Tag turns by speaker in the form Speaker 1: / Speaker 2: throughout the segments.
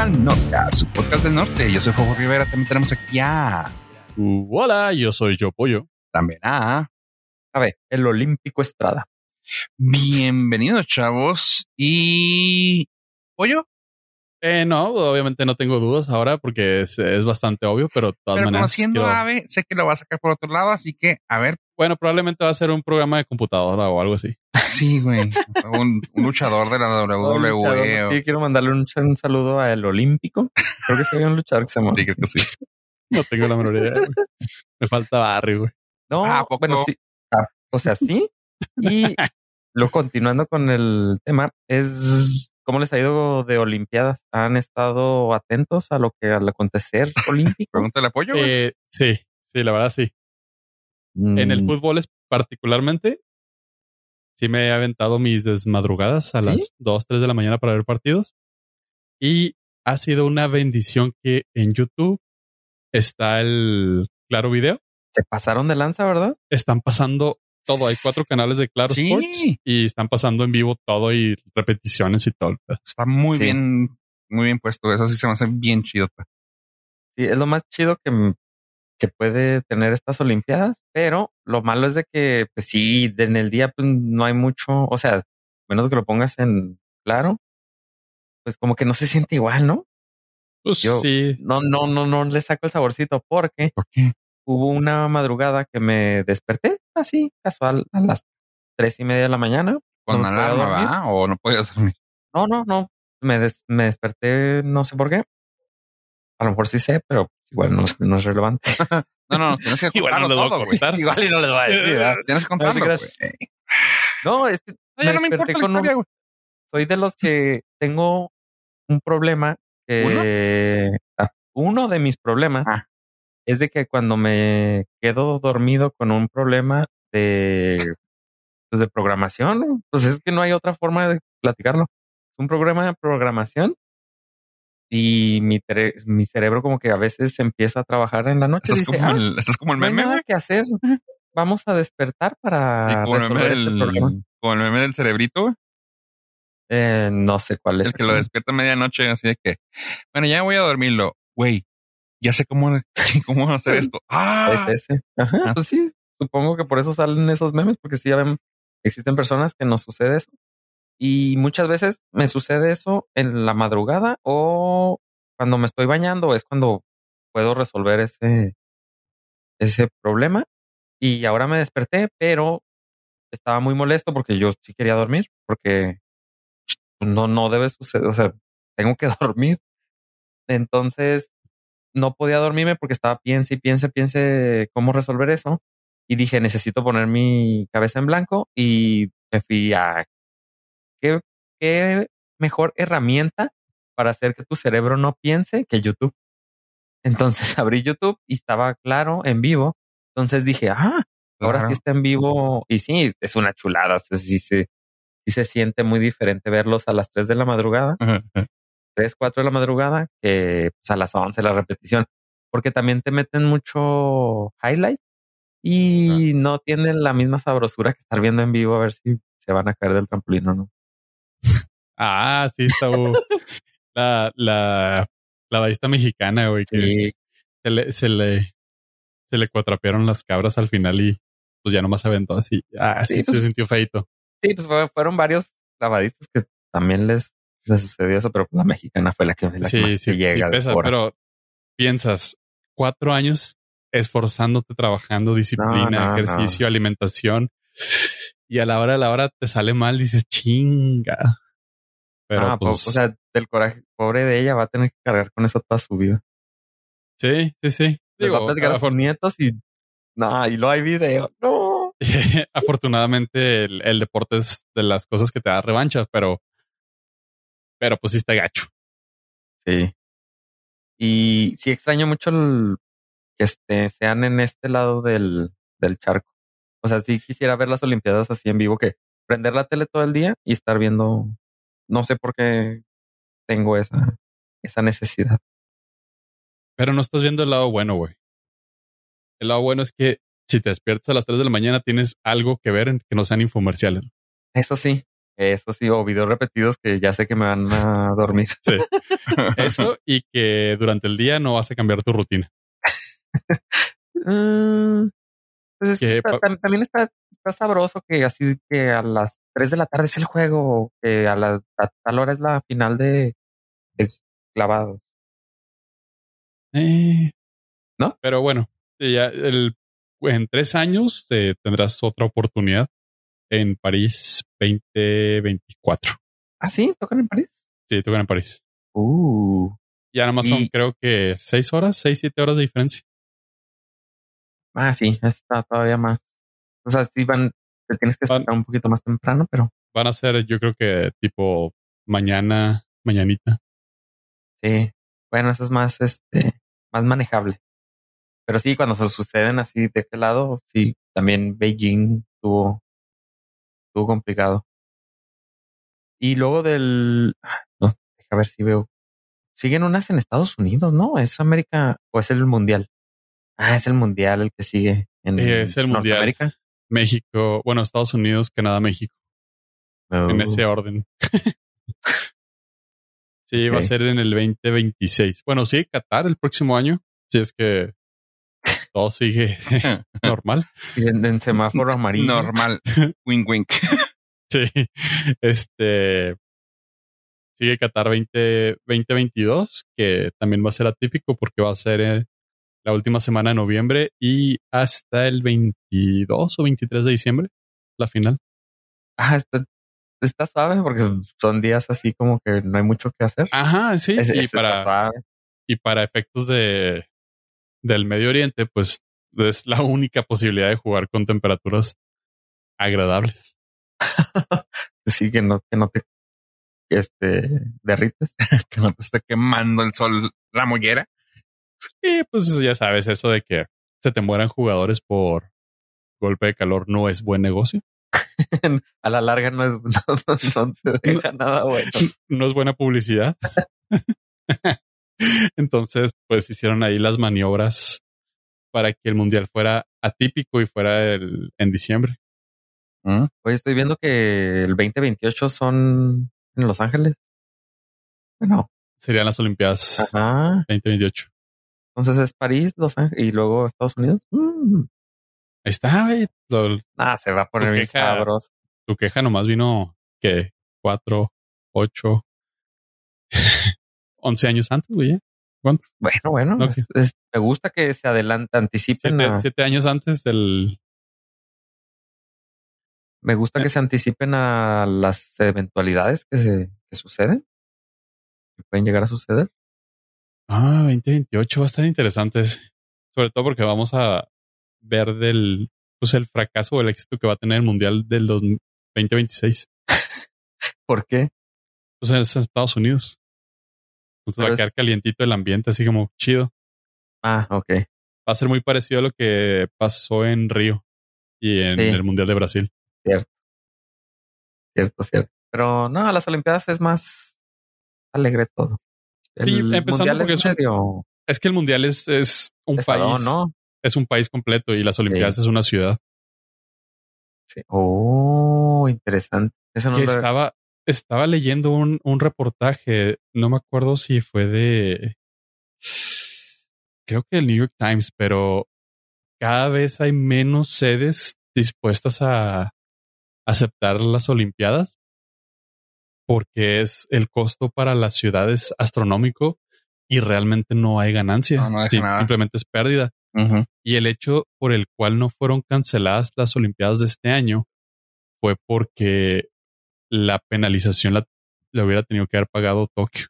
Speaker 1: al Norte, a su podcast del norte. Yo soy Fuego Rivera, también tenemos aquí a...
Speaker 2: Uh, hola, yo soy Yo Pollo.
Speaker 1: También a...
Speaker 3: A ver, el Olímpico Estrada.
Speaker 1: Bienvenidos, chavos. Y... ¿Pollo?
Speaker 2: Eh, no, obviamente no tengo dudas ahora porque es, es bastante obvio, pero de todas
Speaker 1: Pero
Speaker 2: maneras.
Speaker 1: conociendo
Speaker 2: quiero-
Speaker 1: a Ave, sé que lo va a sacar por otro lado, así que, a ver.
Speaker 2: Bueno, probablemente va a ser un programa de computadora o algo así.
Speaker 1: Sí, güey. un, un luchador de la WWE.
Speaker 3: Sí, quiero mandarle un, un saludo a el Olímpico. Creo que sería un luchador que se llama.
Speaker 1: Sí, creo que sí.
Speaker 2: No tengo la menor idea. güey. Me falta barrio, güey.
Speaker 3: No,
Speaker 1: Ah,
Speaker 3: bueno, sí. Ah, o sea, sí. Y luego continuando con el tema, es cómo les ha ido de Olimpiadas. ¿Han estado atentos a lo que al acontecer olímpico?
Speaker 1: Pregúntale apoyo, güey.
Speaker 2: Eh, sí, sí, la verdad sí. En el
Speaker 3: Mm,
Speaker 2: fútbol es particularmente, sí me he aventado mis desmadrugadas a
Speaker 3: ¿Sí?
Speaker 2: las 2, 3 de la mañana para ver partidos. Y ha sido una bendición que en YouTube está el Claro Video.
Speaker 3: Se pasaron de lanza, ¿verdad?
Speaker 2: Están pasando todo. Hay cuatro canales de Claro
Speaker 1: Sí.
Speaker 2: Sports y están pasando en vivo todo y repeticiones y todo.
Speaker 1: Está muy
Speaker 3: Sí.
Speaker 1: bien, muy bien puesto. Eso sí se me hace bien chido.
Speaker 3: Sí, es lo más chido que, que puede tener estas Olimpiadas, pero lo malo es de que, pues sí, en el día pues no hay mucho, o sea, menos que lo pongas en claro, pues como que no se siente igual, ¿no?
Speaker 2: Pues
Speaker 3: Yo-
Speaker 2: sí.
Speaker 3: No, no, no, no le saco el saborcito porque
Speaker 1: ¿Por qué?
Speaker 3: hubo una madrugada que me desperté así, casual, a las tres y media de la mañana.
Speaker 1: ¿Con
Speaker 3: No
Speaker 1: alarma? ¿O no podías dormir?
Speaker 3: No, no, no, me, des- me desperté, no sé por qué. A lo mejor sí sé, pero igual no, es- no es relevante.
Speaker 1: No, no, no. Tienes que
Speaker 2: Igual no a
Speaker 1: todo,
Speaker 3: igual y no les voy a decir, ¿verdad?
Speaker 1: Tienes que contarlo,
Speaker 3: creas.
Speaker 1: güey.
Speaker 3: No, es que
Speaker 1: No, no me importa
Speaker 3: con un-
Speaker 1: historia, güey.
Speaker 3: soy de los que tengo un problema que ah, uno de mis problemas
Speaker 1: Ah.
Speaker 3: es de que cuando me quedo dormido con un problema de pues, de programación, pues es que no hay otra forma de platicarlo. Es un programa de programación y mi, mi cerebro como que a veces empieza a trabajar en la noche.
Speaker 1: Estás
Speaker 3: dice,
Speaker 1: como,
Speaker 3: "Ah,
Speaker 1: el, estás como el
Speaker 3: no hay
Speaker 1: meme,
Speaker 3: nada que hacer. Vamos a despertar para
Speaker 1: Sí, como el meme
Speaker 3: este problema.
Speaker 1: del, como el meme del cerebrito.
Speaker 3: Eh, no sé cuál es.
Speaker 1: El que lo despierta a medianoche, así de que, bueno, ya voy a dormirlo. Güey, ya sé cómo, cómo hacer esto. Ah,
Speaker 3: Es ese. Ajá,
Speaker 1: Ah.
Speaker 3: pues sí, supongo que por eso salen esos memes, porque sí ya ven, existen personas que nos sucede eso. Y muchas veces me sucede eso en la madrugada o cuando me estoy bañando es cuando puedo resolver ese, ese problema. Y ahora me desperté, pero estaba muy molesto porque yo sí quería dormir, porque no, no debe suceder, o sea, tengo que dormir. Entonces, no podía dormirme porque estaba piense y piense, piense cómo resolver eso. Y dije, necesito poner mi cabeza en blanco y me fui a qué, qué mejor herramienta para hacer que tu cerebro no piense que YouTube. Entonces abrí YouTube y estaba claro en vivo. Entonces dije, ah, ahora
Speaker 1: Claro.
Speaker 3: sí está en vivo. Y sí, es una chulada. Sí se, sí se siente muy diferente verlos a las 3 de la madrugada. 3, 4 de la madrugada que pues, a las 11 la repetición. Porque también te meten mucho highlight y no tienen la misma sabrosura que estar viendo en vivo a ver si se van a caer del trampolín o no.
Speaker 2: Ah, sí, está uh, la, la, la ballista mexicana, güey, que
Speaker 3: Sí,
Speaker 2: se le, se le, se le cuatrapearon las cabras al final y pues ya nomás aventó así. Ah, sí,
Speaker 3: Sí, pues-
Speaker 2: se sintió feito.
Speaker 3: sí, pues fue- fueron varios clavadistas que también les, les sucedió eso, pero pues, la mexicana fue la que, la que
Speaker 2: Sí,
Speaker 3: más
Speaker 2: sí,
Speaker 3: se
Speaker 2: sí
Speaker 3: llega. de
Speaker 2: pesa, pero piensas, cuatro años esforzándote, trabajando, disciplina,
Speaker 3: No, no,
Speaker 2: ejercicio, alimentación, y a la hora de la hora te sale mal, dices, chinga. Pero
Speaker 3: Ah,
Speaker 2: pues,
Speaker 3: o sea, del coraje, pobre de ella, va a tener que cargar con eso toda su vida.
Speaker 2: sí, sí, sí.
Speaker 3: Les va a
Speaker 2: Digo,
Speaker 3: platicar a sus
Speaker 2: afor-
Speaker 3: nietos y no, y lo hay video. No.
Speaker 2: afortunadamente el, el deporte es de las cosas que te da revancha, pero, pero pues sí está gacho.
Speaker 3: Sí. Y sí extraño mucho el- que este, sean en este lado del, del charco. O sea, sí quisiera ver las Olimpiadas así en vivo, que prender la tele todo el día y estar viendo. No sé por qué tengo esa, esa necesidad.
Speaker 2: Pero no estás viendo el lado bueno, güey. El lado bueno es que si te despiertas a las 3 de la mañana tienes algo que ver en que no sean infomerciales.
Speaker 3: Eso sí, Eso sí, o videos repetidos que ya sé que me van a dormir.
Speaker 2: Sí. Eso y que durante el día no vas a cambiar tu rutina.
Speaker 3: Mm, pues es que está- también está, está sabroso que así que a las 3 de la tarde es el juego, que a, las, a tal hora es la final de, de clavados.
Speaker 2: Eh,
Speaker 3: ¿No?
Speaker 2: Pero bueno, ya el, en tres años eh, tendrás otra oportunidad en París 2024.
Speaker 3: Ah, sí, tocan en París.
Speaker 2: Sí, tocan en París.
Speaker 3: Uh,
Speaker 2: Ya nada más son creo que seis horas, seis, siete horas de diferencia.
Speaker 3: Ah, sí, está todavía más. O sea, sí van, te tienes que despertar un poquito más temprano, pero
Speaker 2: Van a ser, yo creo que tipo mañana, mañanita.
Speaker 3: sí. Bueno, eso es más, este, más manejable. Pero sí, cuando se suceden así de este lado, sí, también Beijing tuvo, tuvo complicado. Y luego del, no, deja ver si veo. Siguen unas en Estados Unidos, ¿no? ¿Es América o es el Mundial? Ah, es el Mundial el que sigue en
Speaker 2: Eh, es el Mundial.
Speaker 3: Norteamérica.
Speaker 2: México, bueno, Estados Unidos, Canadá, México, en
Speaker 3: Oh.
Speaker 2: ese orden. sí, va a ser en el 2026. Bueno, sí, Qatar el próximo año, si es que todo sigue normal.
Speaker 3: Y en, en semáforo amarillo.
Speaker 1: Normal. wink, wink.
Speaker 2: Sí, este sigue Qatar 20, 2022, que también va a ser atípico porque va a ser eh, la última semana de noviembre y hasta el 22 o 23 de diciembre, la final.
Speaker 3: Ah, está, está suave porque son días así como que no hay mucho que hacer.
Speaker 2: Ajá, sí,
Speaker 3: Ese-
Speaker 2: y para, y para efectos de del Medio Oriente, pues es la única posibilidad de jugar con temperaturas agradables.
Speaker 3: Sí, que no, que no te este, derrites.
Speaker 1: que no te esté quemando el sol la mollera.
Speaker 2: Y pues ya sabes, eso de que se te mueran jugadores por golpe de calor no es buen negocio.
Speaker 3: A la larga no es no, no te deja nada bueno.
Speaker 2: no es buena publicidad. Entonces, pues hicieron ahí las maniobras para que el mundial fuera atípico y fuera el, en diciembre.
Speaker 1: ¿Mm?
Speaker 3: Hoy estoy viendo que el 2028 son en Los Ángeles. Bueno,
Speaker 2: Serían las Olimpiadas
Speaker 3: ajá.
Speaker 2: 2028.
Speaker 3: Entonces es París, Los Ángeles y luego Estados Unidos. Mm.
Speaker 2: Ahí está, güey.
Speaker 3: Ah, se va a poner bien sabroso.
Speaker 2: tu queja nomás vino que cuatro, ocho, once años antes, güey. ¿eh?
Speaker 3: Bueno, bueno,
Speaker 2: Ok.
Speaker 3: es- es- me gusta que se adelante, anticipen
Speaker 2: Siete,
Speaker 3: a-
Speaker 2: siete años antes del.
Speaker 3: me gusta que se anticipen a las eventualidades que se que suceden. Que pueden llegar a suceder.
Speaker 2: Ah, 2028 va a estar interesante. Sobre todo porque vamos a ver del. Pues el fracaso o el éxito que va a tener el mundial del dos- 2026.
Speaker 3: ¿Por qué?
Speaker 2: Pues es Estados Unidos. Entonces
Speaker 3: Pero
Speaker 2: va a
Speaker 3: es-
Speaker 2: quedar calientito el ambiente, así como chido.
Speaker 3: Ah, ok.
Speaker 2: Va a ser muy parecido a lo que pasó en Río y en
Speaker 3: Sí.
Speaker 2: el Mundial de Brasil.
Speaker 3: Cierto, cierto. Pero no, las Olimpiadas es más alegre todo.
Speaker 2: Sí, empezando porque es un- Es que el Mundial es, es un país,
Speaker 3: ¿no?
Speaker 2: es un país completo y las Olimpiadas es una ciudad.
Speaker 3: Sí. Oh, interesante. Eso no
Speaker 2: que
Speaker 3: lo
Speaker 2: estaba, estaba leyendo un, un reportaje, no me acuerdo si fue de, creo que el New York Times, pero cada vez hay menos sedes dispuestas a aceptar las Olimpiadas porque es el costo para las ciudades astronómico y realmente no hay ganancia.
Speaker 1: No, no
Speaker 2: Sí,
Speaker 1: nada.
Speaker 2: simplemente es pérdida. Y el hecho por el cual no fueron canceladas las Olimpiadas de este año fue porque la penalización la, la hubiera tenido que haber pagado Tokio.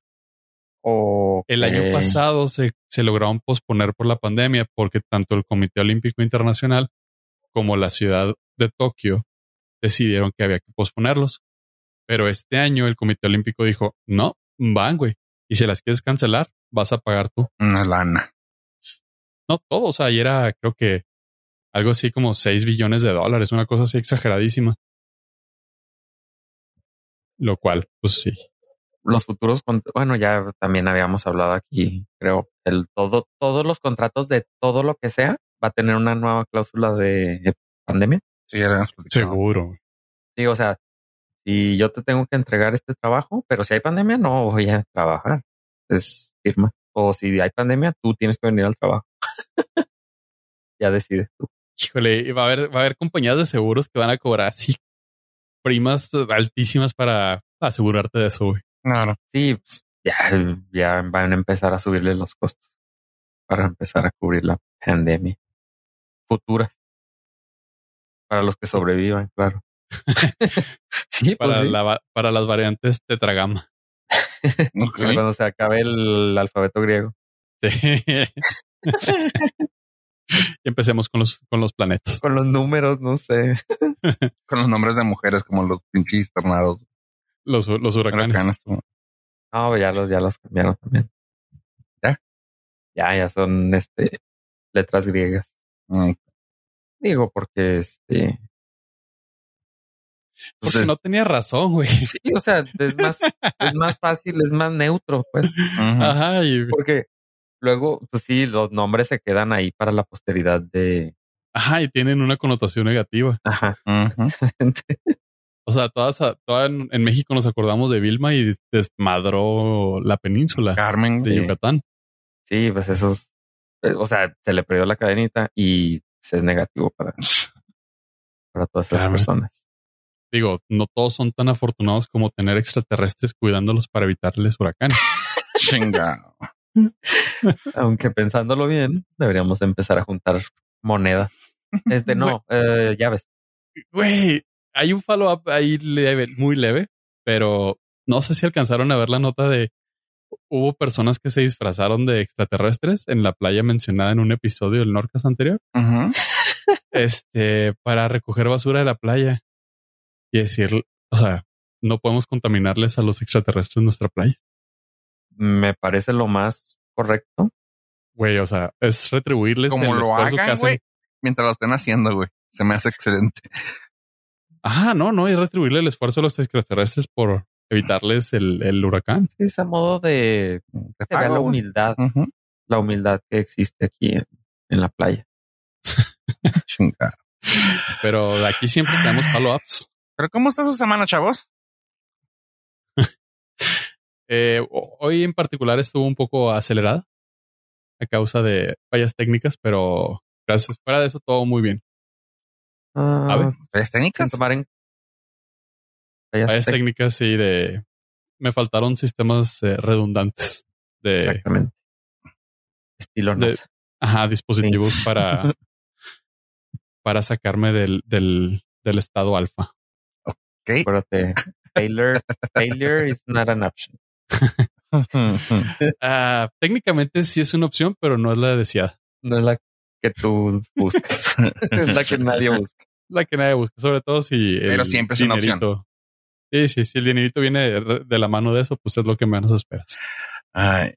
Speaker 3: Ok.
Speaker 2: El año pasado se, se lograron posponer por la pandemia porque tanto el Comité Olímpico Internacional como la ciudad de Tokio decidieron que había que posponerlos. Pero este año el Comité Olímpico dijo, no, van, güey. Y si las quieres cancelar, vas a pagar tú.
Speaker 1: Una lana.
Speaker 2: No todo, o sea, ahí era creo que algo así como 6 billones de dólares, una cosa así exageradísima. Lo cual, pues sí.
Speaker 3: Los futuros, bueno, ya también habíamos hablado aquí, creo, el todo, todos los contratos de todo lo que sea va a tener una nueva cláusula de pandemia.
Speaker 1: Sí, platicado.
Speaker 2: Seguro. güey.
Speaker 3: Sí, o sea, si si yo te tengo que entregar este trabajo, pero si hay pandemia, no voy a trabajar. Es firma. O si hay pandemia, tú tienes que venir al trabajo. ya decides tú.
Speaker 2: Híjole, va a haber, va a haber compañías de seguros que van a cobrar así primas altísimas para asegurarte de eso, güey.
Speaker 1: Claro.
Speaker 3: Sí, pues, ya, ya van a empezar a subirle los costos para empezar a cubrir la pandemia futuras. Para los que sobrevivan, claro. sí, pues
Speaker 2: Para,
Speaker 3: sí.
Speaker 2: la- para las variantes tetragama.
Speaker 1: Ok.
Speaker 3: Cuando se acabe el alfabeto griego.
Speaker 2: Sí. Y Empecemos con los, con los planetas.
Speaker 3: Con los números, no sé.
Speaker 1: Con los nombres de mujeres como los pinches tornados.
Speaker 2: Los, los huracanes.
Speaker 1: huracanes.
Speaker 3: No, ya los, ya los cambiaron también.
Speaker 1: ¿Ya?
Speaker 3: Ya, ya son este letras griegas.
Speaker 1: Mm,
Speaker 3: Digo, porque este.
Speaker 2: Porque no tenía razón, güey.
Speaker 3: Sí, o sea, es más, es más fácil, es más neutro, pues.
Speaker 1: ujú.
Speaker 2: Ajá. Y,
Speaker 3: Porque luego, pues sí, los nombres se quedan ahí para la posteridad de.
Speaker 2: ajá, y tienen una connotación negativa.
Speaker 3: Ajá.
Speaker 2: O sea, todas, todas en, en México nos acordamos de Vilma y desmadró la península
Speaker 1: Carmen.
Speaker 2: de
Speaker 3: Sí.
Speaker 2: Yucatán.
Speaker 3: Sí, pues eso es- eh, O sea, se le perdió la cadenita y es negativo para, para todas esas personas.
Speaker 2: Digo, no todos son tan afortunados como tener extraterrestres cuidándolos para evitarles huracanes.
Speaker 1: Chingado.
Speaker 3: Aunque pensándolo bien, deberíamos empezar a juntar moneda. Este no, eh, llaves.
Speaker 2: Güey, hay un follow-up ahí leve, muy leve, pero no sé si alcanzaron a ver la nota de hubo personas que se disfrazaron de extraterrestres en la playa mencionada en un episodio del Norcas anterior, este, para recoger basura de la playa y decir, o sea, no podemos contaminarles a los extraterrestres nuestra playa.
Speaker 3: Me parece lo más correcto.
Speaker 2: Güey, o sea, es retribuirles
Speaker 1: Como lo hagan, güey. Mientras lo estén haciendo, güey. Se me hace excelente.
Speaker 2: Ajá, no, no, es retribuirle el esfuerzo a los extraterrestres por evitarles el, el huracán.
Speaker 3: Es a modo de
Speaker 1: pago,
Speaker 3: la humildad, la humildad que existe aquí en, en la playa.
Speaker 2: Pero de aquí siempre tenemos follow-ups.
Speaker 1: Pero ¿cómo está su semana, chavos?
Speaker 2: Eh, ho- hoy en particular estuvo un poco acelerada a causa de fallas técnicas, pero gracias. Fuera de eso, todo muy bien. Ver.
Speaker 1: ¿Fallas técnicas?
Speaker 3: tomar en Fallas
Speaker 2: técnicas sí de... Me faltaron sistemas eh, redundantes de
Speaker 3: Exactamente. Estilo
Speaker 2: de-
Speaker 3: NASA.
Speaker 2: ajá, dispositivos para, para sacarme del, del, del estado alfa.
Speaker 1: Ok.
Speaker 3: Acuérdate, failure, failure is not an option.
Speaker 2: Ah, técnicamente sí es una opción, pero no es la deseada.
Speaker 3: No es la que tú buscas. es la que nadie busca.
Speaker 2: La que nadie busca, sobre todo si... el
Speaker 1: Pero siempre es una opción.
Speaker 2: dinerito- Sí, sí, si el dinerito viene de, de la mano de eso, pues es lo que menos esperas.
Speaker 1: Ay.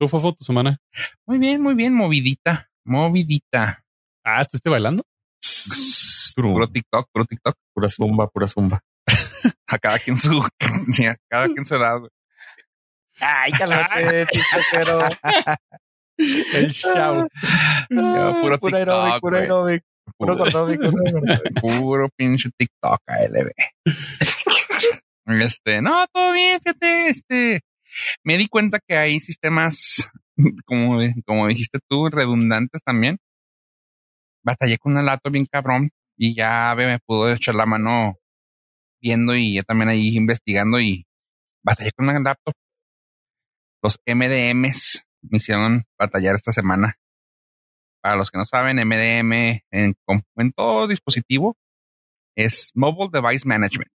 Speaker 2: ¿Tú, Fofo, tu semana?
Speaker 1: Muy bien, muy bien. Movidita. Movidita.
Speaker 2: Ah, ¿estuviste bailando?
Speaker 1: Puro TikTok, puro TikTok.
Speaker 3: Pura zumba, pura zumba.
Speaker 1: A cada quien su, a cada quien su edad.
Speaker 3: Ay, cálmate, tiktokero.
Speaker 2: El show.
Speaker 1: Ah, puro
Speaker 3: puro
Speaker 1: TikTok,
Speaker 3: aeróbic, puro aeróbic. Puro.
Speaker 1: Puro pinche TikTok ALB. Este, no, todo bien, fíjate, este, me di cuenta que hay sistemas, como, como dijiste tú, redundantes también. Batallé con una laptop bien cabrón y ya me pudo echar la mano viendo y yo también ahí investigando y batallé con una laptop. Los MDMs me hicieron batallar esta semana. Para los que no saben, MDM en, en todo dispositivo es Mobile Device Management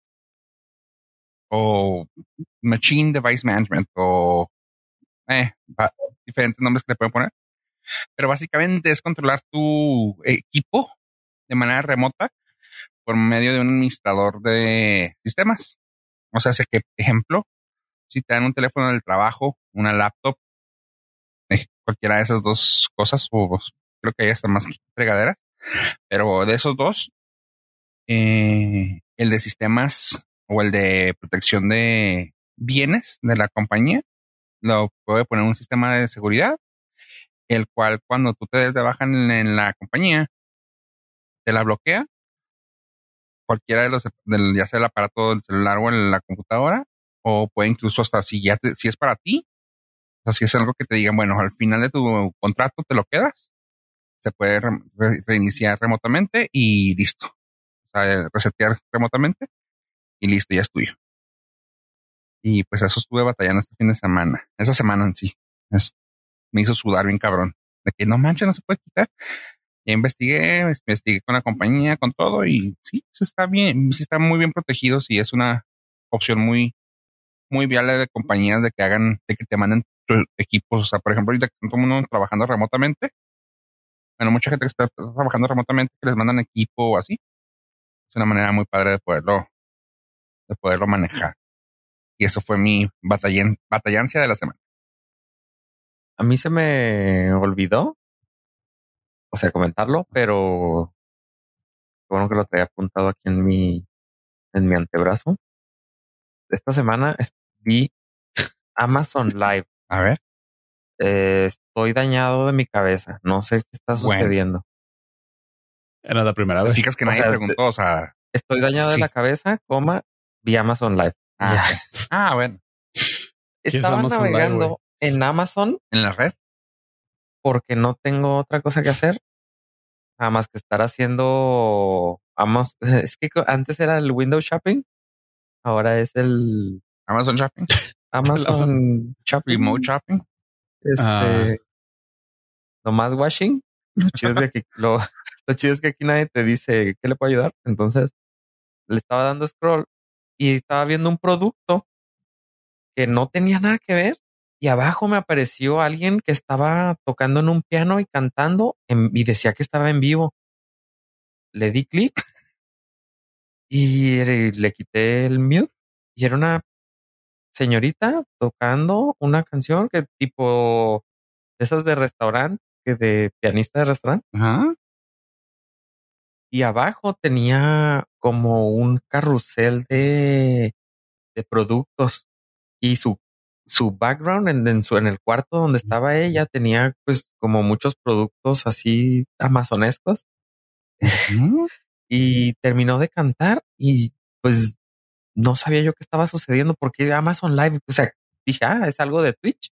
Speaker 1: o Machine Device Management o eh, diferentes nombres que le pueden poner. Pero básicamente es controlar tu equipo de manera remota por medio de un administrador de sistemas. O sea, que, ejemplo, si te dan un teléfono del trabajo, una laptop, eh, cualquiera de esas dos cosas, o pues, creo que hay hasta más fregaderas, pero de esos dos, eh, el de sistemas o el de protección de bienes de la compañía, lo puede poner un sistema de seguridad, el cual cuando tú te des de baja en la compañía, te la bloquea cualquiera de los, del, ya sea el aparato del celular o en la computadora, o puede incluso hasta si ya te, si es para ti, o sea, si es algo que te digan, bueno, al final de tu contrato te lo quedas, se puede re- re- reiniciar remotamente y listo. O sea, resetear remotamente y listo, ya es tuyo. Y pues eso estuve batallando este fin de semana, esa semana en sí. Me hizo sudar bien cabrón, de que no manches, no se puede quitar. Ya investigué, investigué con la compañía, con todo y sí, está bien, sí está muy bien protegido, sí es una opción muy, muy viable de compañías de que hagan, de que te manden tus equipos. O sea, por ejemplo, ahorita que está todo el mundo trabajando remotamente, bueno, mucha gente que está trabajando remotamente que les mandan equipo o así. Es una manera muy padre de poderlo, de poderlo manejar. Y eso fue mi batallan, batallancia de la semana.
Speaker 3: A mí se me olvidó, o sea, comentarlo, pero bueno que lo traía apuntado aquí en mi, en mi antebrazo. Esta semana vi Amazon Live.
Speaker 1: A ver.
Speaker 3: Eh, estoy dañado de mi cabeza. No sé qué está
Speaker 1: Bueno.
Speaker 3: sucediendo.
Speaker 2: Era la primera vez.
Speaker 1: fijas que
Speaker 3: o
Speaker 1: nadie
Speaker 3: sea,
Speaker 1: preguntó, o sea,
Speaker 3: Estoy dañado
Speaker 1: Sí.
Speaker 3: de la cabeza, coma, vi Amazon Live.
Speaker 1: ah, ah, bueno,
Speaker 2: es
Speaker 3: Estaba navegando en Amazon
Speaker 1: en la red.
Speaker 3: Porque no tengo otra cosa que hacer. Nada más que estar haciendo Amazon. Es que antes era el Windows Shopping. Ahora es el
Speaker 1: Amazon Shopping,
Speaker 3: Amazon Shopping.
Speaker 1: Remote Shopping.
Speaker 3: Este,
Speaker 2: Ah.
Speaker 3: nomás washing. Lo chido es que aquí, lo, lo chido es que aquí nadie te dice qué le puedo ayudar. Entonces le estaba dando scroll y estaba viendo un producto que no tenía nada que ver. Y abajo me apareció alguien que estaba tocando en un piano y cantando en- y decía que estaba en vivo. Le di clic y le quité el mute y era una señorita tocando una canción que tipo de esas de restaurante, que de pianista de restaurante. Y abajo tenía como un carrusel de, de productos y su, su background en, en su, en el cuarto donde estaba ella tenía pues como muchos productos así amazonescos y terminó de cantar y pues no sabía yo qué estaba sucediendo porque Amazon Live, o sea, dije, ah, es algo de Twitch.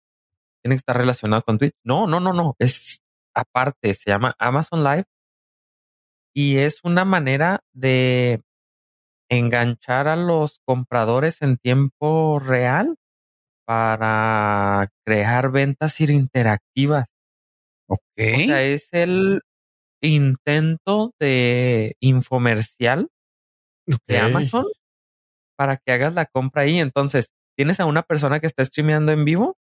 Speaker 3: Tiene que estar relacionado con Twitch. No, no, no, no, es aparte, se llama Amazon Live y es una manera de enganchar a los compradores en tiempo real para crear ventas interactivas.
Speaker 1: Ok.
Speaker 3: O sea, es el intento de infomercial de. Amazon para que hagas la compra ahí. Entonces, tienes a una persona que está streameando en vivo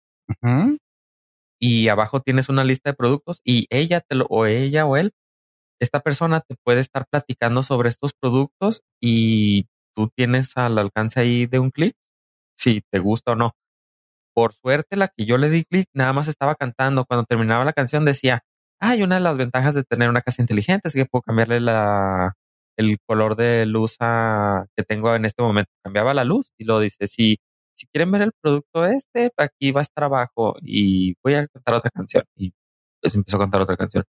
Speaker 3: y abajo tienes una lista de productos y ella te lo, o ella o él, esta persona te puede estar platicando sobre estos productos y tú tienes al alcance ahí de un clic si te gusta o no. Por suerte, la que yo le di clic nada más estaba cantando. Cuando terminaba la canción decía, hay una de las ventajas de tener una casa inteligente es que puedo cambiarle la, el color de luz que tengo en este momento. Cambiaba la luz y lo dice, si, si quieren ver el producto este, aquí va a estar abajo y voy a cantar otra canción. Y pues empezó a cantar otra canción.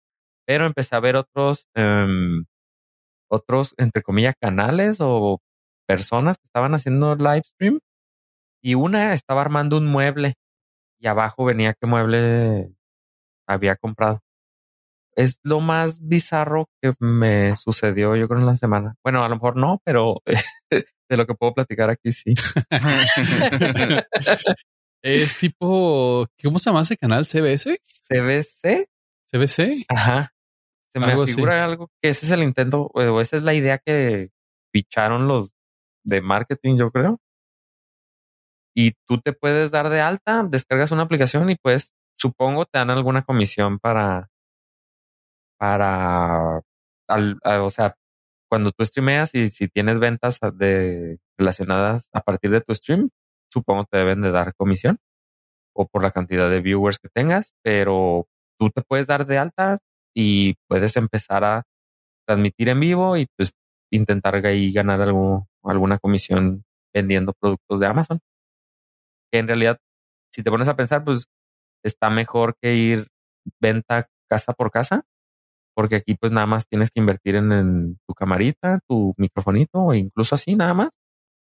Speaker 3: Pero empecé a ver otros, em, otros, entre comillas, canales o personas que estaban haciendo live stream y una estaba armando un mueble y abajo venía qué mueble había comprado. Es lo más bizarro que me sucedió yo creo en la semana. Bueno, a lo mejor no, pero de lo que puedo platicar aquí sí.
Speaker 2: Es tipo, ¿cómo se llama ese canal? ¿CBS?
Speaker 3: CBC,
Speaker 2: ¿CBC?
Speaker 3: ajá. Se me
Speaker 2: Algo así.
Speaker 3: figura algo que ese es el intento o esa es la idea que picharon los de marketing, yo creo. Y tú te puedes dar de alta, descargas una aplicación y pues supongo te dan alguna comisión para para al- o sea, cuando tú streameas y si tienes ventas de relacionadas a partir de tu stream, supongo te deben de dar comisión o por la cantidad de viewers que tengas, pero tú te puedes dar de alta y puedes empezar a transmitir en vivo y pues intentar ahí ganar algo, alguna comisión vendiendo productos de Amazon. Que en realidad, si te pones a pensar, pues está mejor que ir venta casa por casa, porque aquí pues nada más tienes que invertir en, tu camarita, tu microfonito o incluso así nada más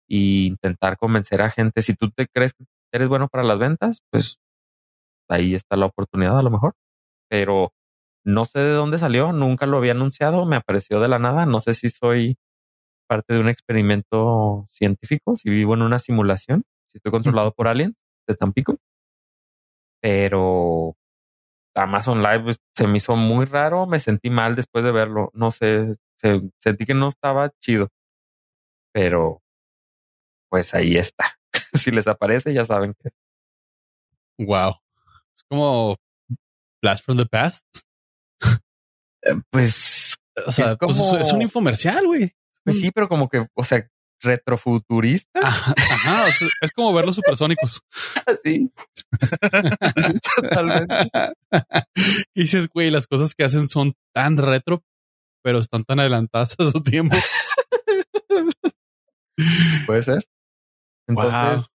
Speaker 3: y intentar convencer a gente. Si tú te crees que eres bueno para las ventas, pues ahí está la oportunidad a lo mejor. Pero no sé de dónde salió, nunca lo había anunciado, me apareció de la nada. No sé si soy parte de un experimento científico, si vivo en una simulación, si estoy controlado por aliens de Tampico. Pero Amazon Live pues, se me hizo muy raro, me sentí mal después de verlo. No sé, sentí que no estaba chido. Pero pues ahí está. si les aparece, ya saben que.
Speaker 2: Wow. Es como Blast from the Past.
Speaker 3: Eh, pues.
Speaker 2: O sea, pues, es un infomercial, güey.
Speaker 3: Pues sí, pero como que, o sea, retrofuturista.
Speaker 2: Ajá, es como ver los supersónicos.
Speaker 3: sí.
Speaker 2: Totalmente. Y dices, güey, las cosas que hacen son tan retro, pero están tan adelantadas a su tiempo.
Speaker 3: Puede ser. Entonces,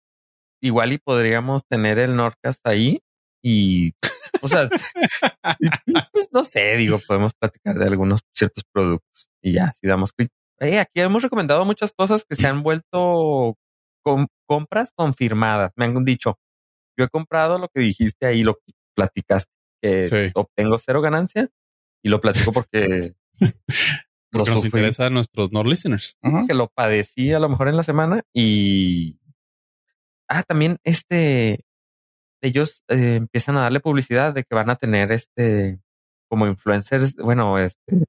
Speaker 3: igual y podríamos tener el Nordcast ahí y, o sea, pues no sé, digo, podemos platicar de algunos ciertos productos y ya, si damos eh, aquí hemos recomendado muchas cosas que se han vuelto con compras confirmadas. Me han dicho, yo he comprado lo que dijiste ahí, lo que platicaste, que obtengo cero ganancia y lo platico porque
Speaker 2: porque nos interesa a nuestros no listeners.
Speaker 3: Que lo padecí a lo mejor en la semana y ah, también este, ellos eh, empiezan a darle publicidad de que van a tener este, como influencers, bueno, este,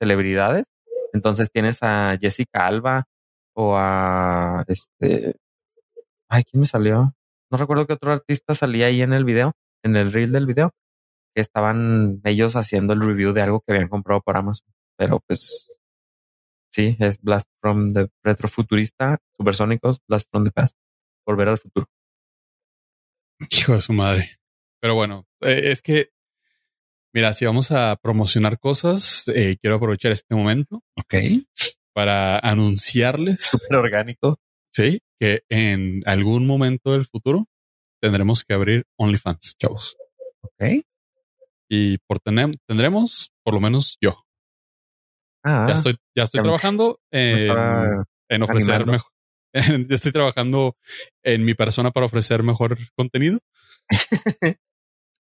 Speaker 3: celebridades. Entonces tienes a Jessica Alba o a este, ay, ¿quién me salió? No recuerdo qué otro artista salía ahí en el video, en el reel del video, que estaban ellos haciendo el review de algo que habían comprado por Amazon. Pero pues sí, es Blast from the Retrofuturista, Supersónicos, Blast from the Past volver al futuro.
Speaker 2: Hijo de su madre. Pero bueno, eh, es que, mira, si vamos a promocionar cosas, eh, quiero aprovechar este momento.
Speaker 1: Ok.
Speaker 2: Para anunciarles.
Speaker 3: Súper orgánico.
Speaker 2: Sí, que en algún momento del futuro tendremos que abrir OnlyFans, chavos.
Speaker 1: Ok.
Speaker 2: Y por tener, tendremos, por lo menos yo. Ah, ya estoy, ya estoy trabajando en, en ofrecer mejor, estoy trabajando en mi persona para ofrecer mejor contenido.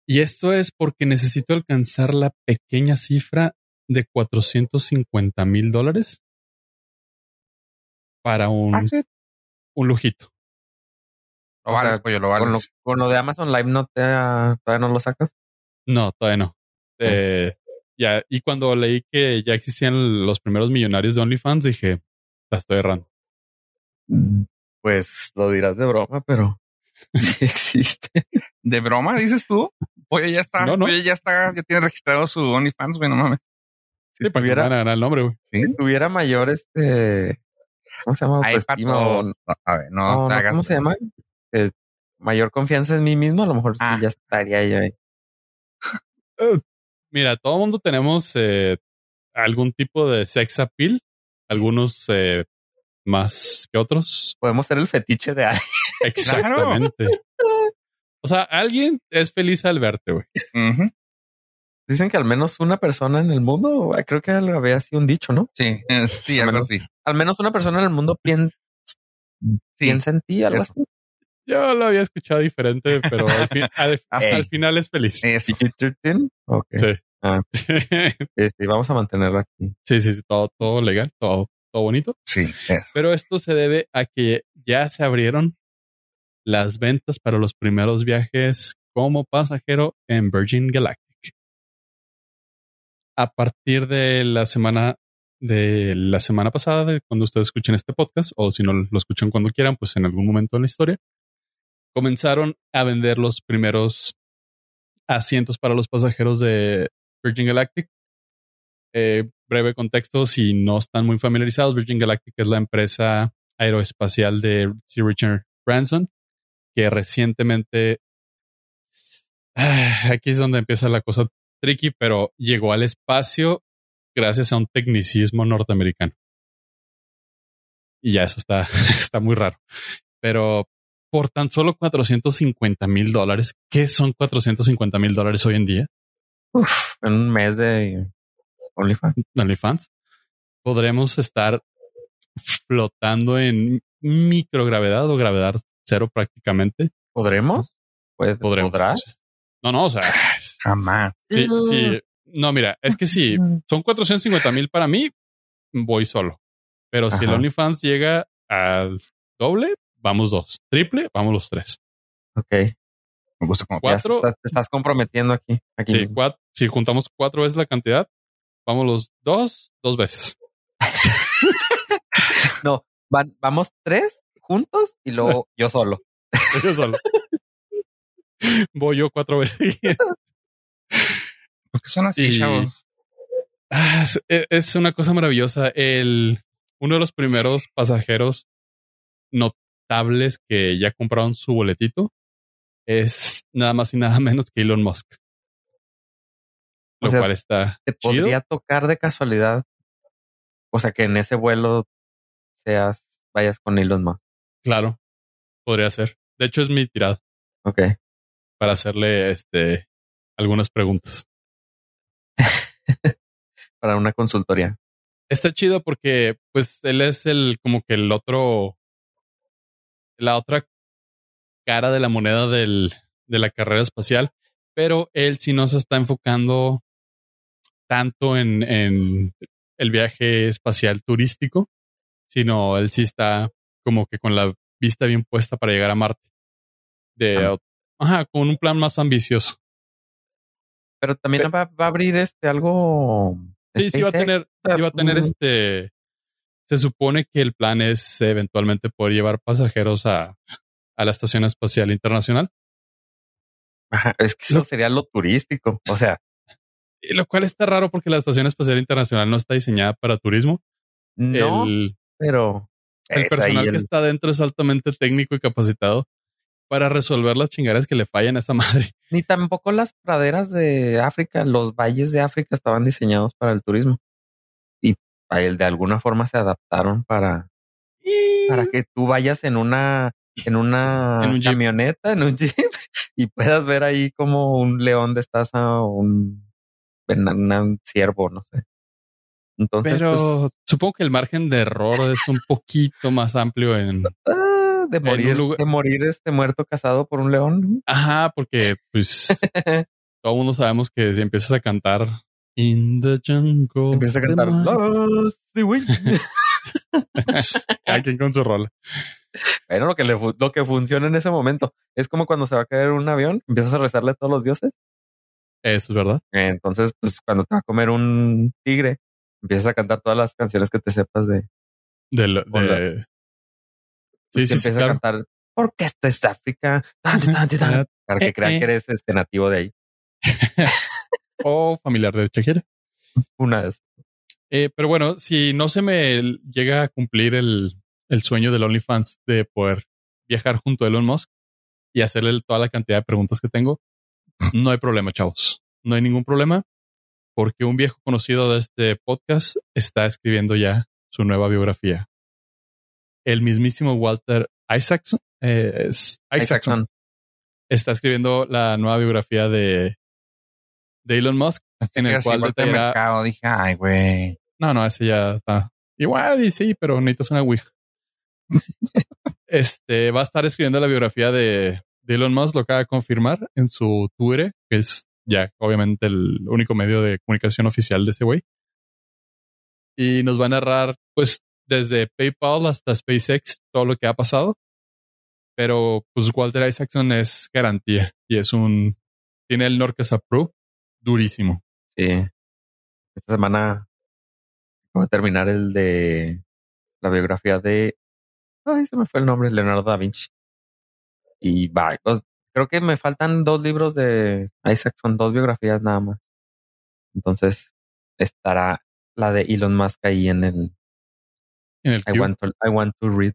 Speaker 2: y esto es porque necesito alcanzar la pequeña cifra de 450 mil dólares para un, un lujito.
Speaker 1: Lo vale, pues lo
Speaker 3: Con, lo, con lo, de Amazon Live no te todavía no lo sacas.
Speaker 2: No, todavía no. Eh, ya, y cuando leí que ya existían los primeros millonarios de OnlyFans, dije, la estoy errando.
Speaker 3: Pues lo dirás de broma, pero sí existe.
Speaker 1: ¿De broma, dices tú? Oye, ya está, no, Oye, ya está, ya tiene registrado su OnlyFans, güey, no mames.
Speaker 2: Si para tuviera, ganar el nombre, güey.
Speaker 3: Si tuviera mayor este, ¿cómo se llama?
Speaker 1: a ver, no,
Speaker 3: ¿Cómo se llama? Eh, mayor confianza en mí mismo, a lo mejor sí ah. ya estaría yo ahí.
Speaker 2: Uh, mira, todo el mundo tenemos eh, algún tipo de sex appeal. Algunos eh, más que otros.
Speaker 3: Podemos ser el fetiche de alguien.
Speaker 2: Exactamente. o sea, alguien es feliz al verte, güey.
Speaker 3: Dicen que al menos una persona en el mundo, creo que había sido un dicho, ¿no?
Speaker 1: Sí, eh, sí,
Speaker 3: al
Speaker 1: menos, sí.
Speaker 3: Al menos una persona en el mundo piensa, piensa en ti, algo así.
Speaker 2: Yo lo había escuchado diferente, pero al, hasta el final es feliz.
Speaker 3: Sí. Okay. Ah. sí. vamos a mantenerlo aquí.
Speaker 2: Sí, sí, sí, todo, todo legal, todo todo bonito.
Speaker 1: Sí,
Speaker 2: Pero esto se debe a que ya se abrieron las ventas para los primeros viajes como pasajero en Virgin Galactic. A partir de la semana de la semana pasada, cuando ustedes escuchen este podcast, o si no lo escuchan cuando quieran, pues en algún momento en la historia, comenzaron a vender los primeros asientos para los pasajeros de Virgin Galactic eh, breve contexto, si no están muy familiarizados, Virgin Galactic es la empresa aeroespacial de Sir Richard Branson, que recientemente, ah, aquí es donde empieza la cosa tricky, pero llegó al espacio gracias a un tecnicismo norteamericano. Y ya eso está, está muy raro. Pero por tan solo 450 mil dólares, ¿qué son 450 mil dólares hoy en día?
Speaker 3: en un mes de OnlyFans.
Speaker 2: OnlyFans, podremos estar flotando en microgravedad o gravedad cero prácticamente.
Speaker 3: ¿Podremos? ¿Puede,
Speaker 2: Podremos.
Speaker 3: ¿Podrás?
Speaker 2: No, no, o sea,
Speaker 1: Jamás.
Speaker 2: sí, sí. No, mira, es que si son 450 mil para mí, voy solo. Pero si el. OnlyFans llega al doble, vamos dos. Triple, vamos los tres.
Speaker 3: Ok.
Speaker 1: Me gusta como
Speaker 2: Cuatro.
Speaker 3: estás- te estás comprometiendo aquí.
Speaker 2: Sí, si juntamos cuatro veces la cantidad, vamos los dos, dos veces.
Speaker 3: No, van, vamos tres juntos y luego yo solo.
Speaker 2: Yo solo. Voy yo cuatro veces.
Speaker 1: ¿Por qué son así,
Speaker 2: Y-
Speaker 1: chavos?
Speaker 2: Ah, es, es una cosa maravillosa. El, uno de los primeros pasajeros notables que ya compraron su boletito es nada más y nada menos que Elon Musk.
Speaker 3: O
Speaker 2: Lo
Speaker 3: sea,
Speaker 2: cual está
Speaker 3: Te
Speaker 2: chido.
Speaker 3: podría tocar de casualidad. O sea, que en ese vuelo seas, vayas con Elon Musk.
Speaker 2: Claro, podría ser. De hecho, es mi tirada
Speaker 3: Ok.
Speaker 2: para hacerle este algunas preguntas.
Speaker 3: Para una consultoría.
Speaker 2: Está chido porque, pues, él es el como que el otro, la otra cara de la moneda del, de la carrera espacial, pero él sí no se está enfocando tanto en, en el viaje espacial turístico, sino él sí está como que con la vista bien puesta para llegar a Marte. De,
Speaker 3: Ah.
Speaker 2: ajá, con un plan más ambicioso.
Speaker 3: Pero también va, va a abrir este algo.
Speaker 2: Sí, sí va a tener, sí va a tener este. Se supone que el plan es eventualmente poder llevar pasajeros a, a la Estación Espacial Internacional,
Speaker 3: Ajá, es que eso
Speaker 2: Lo-
Speaker 3: sería lo turístico. O sea,
Speaker 2: lo cual está raro porque la Estación Espacial Internacional no está diseñada para turismo.
Speaker 3: no,
Speaker 2: el
Speaker 3: pero.
Speaker 2: El personal que está dentro es altamente técnico y capacitado para resolver las chingadas que le fallan a esa madre.
Speaker 3: Ni tampoco las praderas de África, los valles de África estaban diseñados para el turismo. Y de alguna forma se adaptaron para, para que tú vayas en una, en una
Speaker 2: En un jeep.
Speaker 3: camioneta, en un jeep, y puedas ver ahí como un león de estaza o un, una- un ciervo, no sé. Entonces,
Speaker 2: Pero
Speaker 3: pues,
Speaker 2: supongo que el margen de error es un poquito más amplio en.
Speaker 3: ah, de morir,
Speaker 2: lugar-
Speaker 3: de morir este muerto casado por un león.
Speaker 2: Ajá, porque pues todo mundo sabemos que si empiezas a cantar In the jungle.
Speaker 3: Empieza a cantar. "Lost the way".
Speaker 2: Cada quien con su rola.
Speaker 3: Pero lo que, le lo que funciona en ese momento es como cuando se va a caer un avión, empiezas a rezarle a todos los dioses.
Speaker 2: Eso es verdad.
Speaker 3: Entonces, pues cuando te va a comer un tigre, empiezas a cantar todas las canciones que te sepas de.
Speaker 2: De, lo- de-. Sí, sí,
Speaker 3: empiezas
Speaker 2: claro.
Speaker 3: a cantar. Porque esto es África. Tan, tan, tan, tan", Para que
Speaker 2: Eh,
Speaker 3: crean
Speaker 2: eh.
Speaker 3: que eres este nativo de ahí.
Speaker 2: O familiar de Shakira.
Speaker 3: Una vez.
Speaker 2: Eh, pero bueno, si no se me llega a cumplir el, el sueño del OnlyFans de poder viajar junto a Elon Musk y hacerle toda la cantidad de preguntas que tengo, no hay problema, chavos. No hay ningún problema porque un viejo conocido de este podcast está escribiendo ya su nueva biografía. El mismísimo Walter Isaacson, eh, es Isaacson,
Speaker 3: Isaacson.
Speaker 2: está escribiendo la nueva biografía de, de Elon Musk en el cual
Speaker 1: mercado, dije, ay, güey.
Speaker 2: no, no, ese ya está. Igual y sí, pero necesitas una Ouija. este va a estar escribiendo la biografía de, de Elon Musk, lo acaba de confirmar en su Twitter, que es ya obviamente el único medio de comunicación oficial de ese güey. Y nos va a narrar, pues, desde PayPal hasta SpaceX, todo lo que ha pasado. Pero, pues, Walter Isaacson es garantía y es un. Tiene el Norcas Approve durísimo.
Speaker 3: Sí. Esta semana voy a terminar el de la biografía de. Ay, se me fue el nombre, Leonardo da Vinci. Y va, creo que me faltan dos libros de Isaacson, dos biografías nada más. Entonces estará la de Elon Musk ahí en el
Speaker 2: En el
Speaker 3: I want to, I want to read.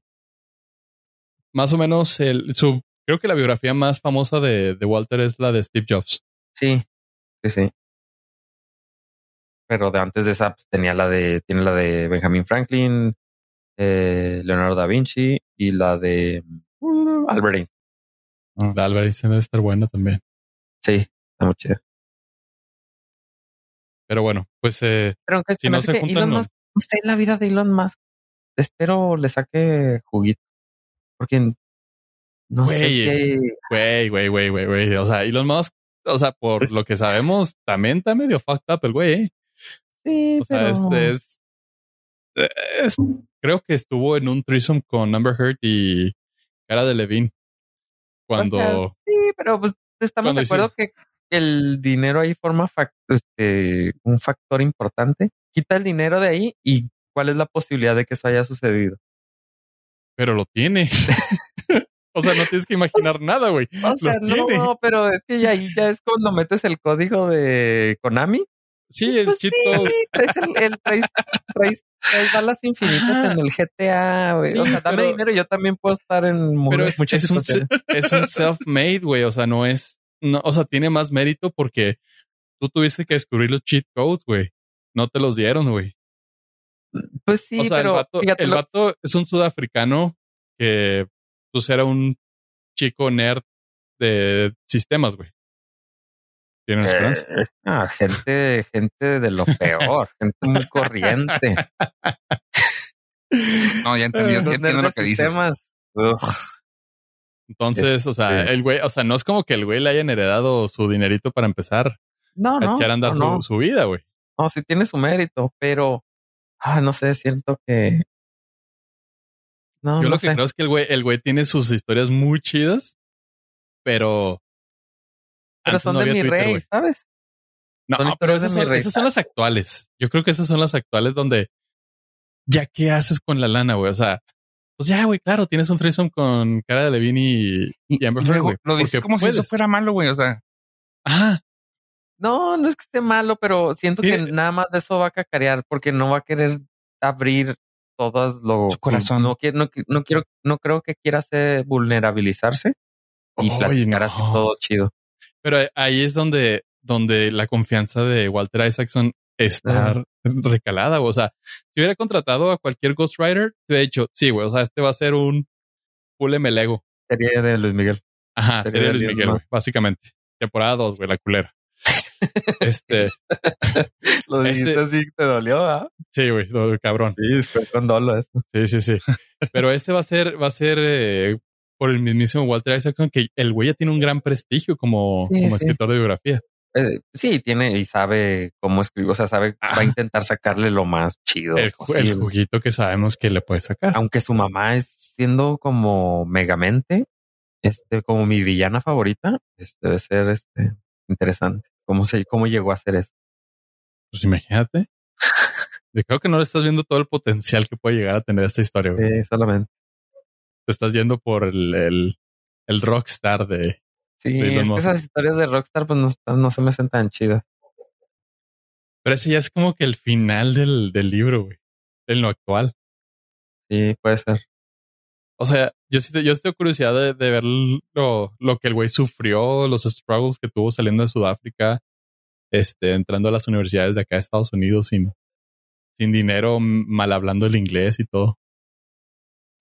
Speaker 2: más o menos el, su, creo que la biografía más famosa de, de Walter es la de Steve Jobs.
Speaker 3: Sí, sí, sí. Pero de antes de esa pues, tenía la de, tiene la de Benjamin Franklin, eh, Leonardo da Vinci y la de uh, Albert Einstein.
Speaker 2: La Álvarez debe estar buena también.
Speaker 3: Sí, está muy chida.
Speaker 2: Pero bueno, pues eh,
Speaker 3: Pero aunque
Speaker 2: Si no se
Speaker 3: que
Speaker 2: juntan,
Speaker 3: Elon
Speaker 2: no.
Speaker 3: Musk, sé, la vida de Elon Musk, espero le saque juguito. Porque no sé
Speaker 2: Güey,
Speaker 3: qué.
Speaker 2: güey, güey, güey, güey, güey. O sea, Elon Musk, o sea, por lo que sabemos, también está medio fucked up el güey. ¿eh?
Speaker 3: Sí,
Speaker 2: O sea,
Speaker 3: pero...
Speaker 2: este es, es- Creo que estuvo en un threesome con Amber Heard y Cara de Levine. Cuando.
Speaker 3: O sea, sí, pero pues estamos de acuerdo que el dinero ahí forma este, un factor importante. Quita el dinero de ahí y cuál es la posibilidad de que eso haya sucedido.
Speaker 2: pero lo tiene. o sea, no tienes que imaginar nada, güey.
Speaker 3: O sea,
Speaker 2: Lo
Speaker 3: no,
Speaker 2: tiene.
Speaker 3: no, pero es que ahí ya es cuando metes el código de Konami.
Speaker 2: Sí, el
Speaker 3: Pues
Speaker 2: cheat
Speaker 3: sí, traes, el, el- traes, traes- traes balas infinitas en el GTA, güey. o sea, dame
Speaker 2: pero-
Speaker 3: dinero y yo también puedo estar en
Speaker 2: Pero es,
Speaker 3: muchas
Speaker 2: es un,
Speaker 3: situaciones.
Speaker 2: es un self-made, güey. O sea, no es. No, o sea, tiene más mérito porque tú tuviste que descubrir los cheat codes, güey. No te los dieron, güey.
Speaker 3: Pues sí,
Speaker 2: o sea,
Speaker 3: pero
Speaker 2: el, vato, el vato es un sudafricano que pues era un chico nerd de sistemas, güey. Tiene una esperanza.
Speaker 3: Eh, ah, gente, gente de lo peor, gente muy corriente.
Speaker 1: No, ya entendí, ya entiendo lo que dices.
Speaker 2: Entonces, o sea,
Speaker 3: Este-
Speaker 2: el güey, o sea, no es como que el güey le hayan heredado su dinerito para empezar
Speaker 3: No,
Speaker 2: a
Speaker 3: no,
Speaker 2: echar a andar
Speaker 3: no,
Speaker 2: su,
Speaker 3: no.
Speaker 2: su vida, güey.
Speaker 3: No, sí tiene su mérito, pero ah, no sé, siento que no,
Speaker 2: Yo
Speaker 3: no
Speaker 2: lo que
Speaker 3: sé.
Speaker 2: creo es que el güey, el güey tiene sus historias muy chidas, pero.
Speaker 3: Pero son
Speaker 2: no
Speaker 3: de mi
Speaker 2: Twitter,
Speaker 3: rey. ¿sabes?
Speaker 2: No,
Speaker 3: son
Speaker 2: pero
Speaker 3: historias de
Speaker 2: esas
Speaker 3: mi
Speaker 2: son,
Speaker 3: rey.
Speaker 2: esas son las actuales. Yo creo que esas son las actuales donde ya qué haces con la lana, güey. O sea, pues ya, güey, claro, tienes un threesome con cara de Levine y, y Amber Heard,
Speaker 1: Luego,
Speaker 2: güey.
Speaker 1: lo dices como si eso fuera malo, güey. O sea,
Speaker 2: Ajá.
Speaker 3: No, no es que esté malo, pero siento que nada más de eso va a cacarear porque no va a querer abrir todas los
Speaker 1: Su corazón.
Speaker 3: No, quiero, no, no quiero, no creo que quiera vulnerabilizarse y
Speaker 2: Oye,
Speaker 3: platicar
Speaker 2: no.
Speaker 3: así todo chido.
Speaker 2: Pero ahí es donde, donde la confianza de Walter Isaacson está recalada. O sea, si hubiera contratado a cualquier ghostwriter, te hubiera dicho, sí, güey, o sea, este va a ser un full Lego.
Speaker 3: Sería de Luis Miguel.
Speaker 2: Ajá,
Speaker 3: Sería
Speaker 2: sería
Speaker 3: el
Speaker 2: Luis Miguel, güey, básicamente. Temporada 2, güey, la culera. este,
Speaker 3: Lo
Speaker 2: Este-
Speaker 3: dijiste así, te dolió, ¿ah?
Speaker 2: sí, güey, cabrón.
Speaker 3: Sí, fue con dolo esto.
Speaker 2: Sí, sí, sí. Pero este va a ser, va a ser eh, por el mismísimo Walter Isaacson, que el güey ya tiene un gran prestigio como,
Speaker 3: Sí,
Speaker 2: como
Speaker 3: sí.
Speaker 2: escritor de biografía.
Speaker 3: Eh, sí, tiene y sabe cómo escribir, o sea, sabe, va
Speaker 2: Ah.
Speaker 3: a intentar sacarle lo más chido
Speaker 2: El, ju-
Speaker 3: posible.
Speaker 2: el juguito que sabemos que le puede sacar.
Speaker 3: Aunque su mamá es siendo como megamente, este, como mi villana favorita, este, debe ser este interesante. ¿Cómo se, cómo llegó a hacer eso?
Speaker 2: Pues imagínate. Yo creo que no le estás viendo todo el potencial que puede llegar a tener esta historia. güey.
Speaker 3: Sí, solamente.
Speaker 2: Te estás yendo por el, el, el rockstar de.
Speaker 3: Sí,
Speaker 2: De Elon
Speaker 3: es que esas historias de Rockstar pues no, no se me hacen tan chidas.
Speaker 2: Pero ese ya es como que el final del, del libro, güey. En lo actual.
Speaker 3: Sí, puede ser.
Speaker 2: O sea, yo sí, yo tengo curiosidad de, de ver lo, lo que el güey sufrió, los struggles que tuvo saliendo de Sudáfrica, este, entrando a las universidades de acá de Estados Unidos sin, sin dinero, mal hablando el inglés y todo.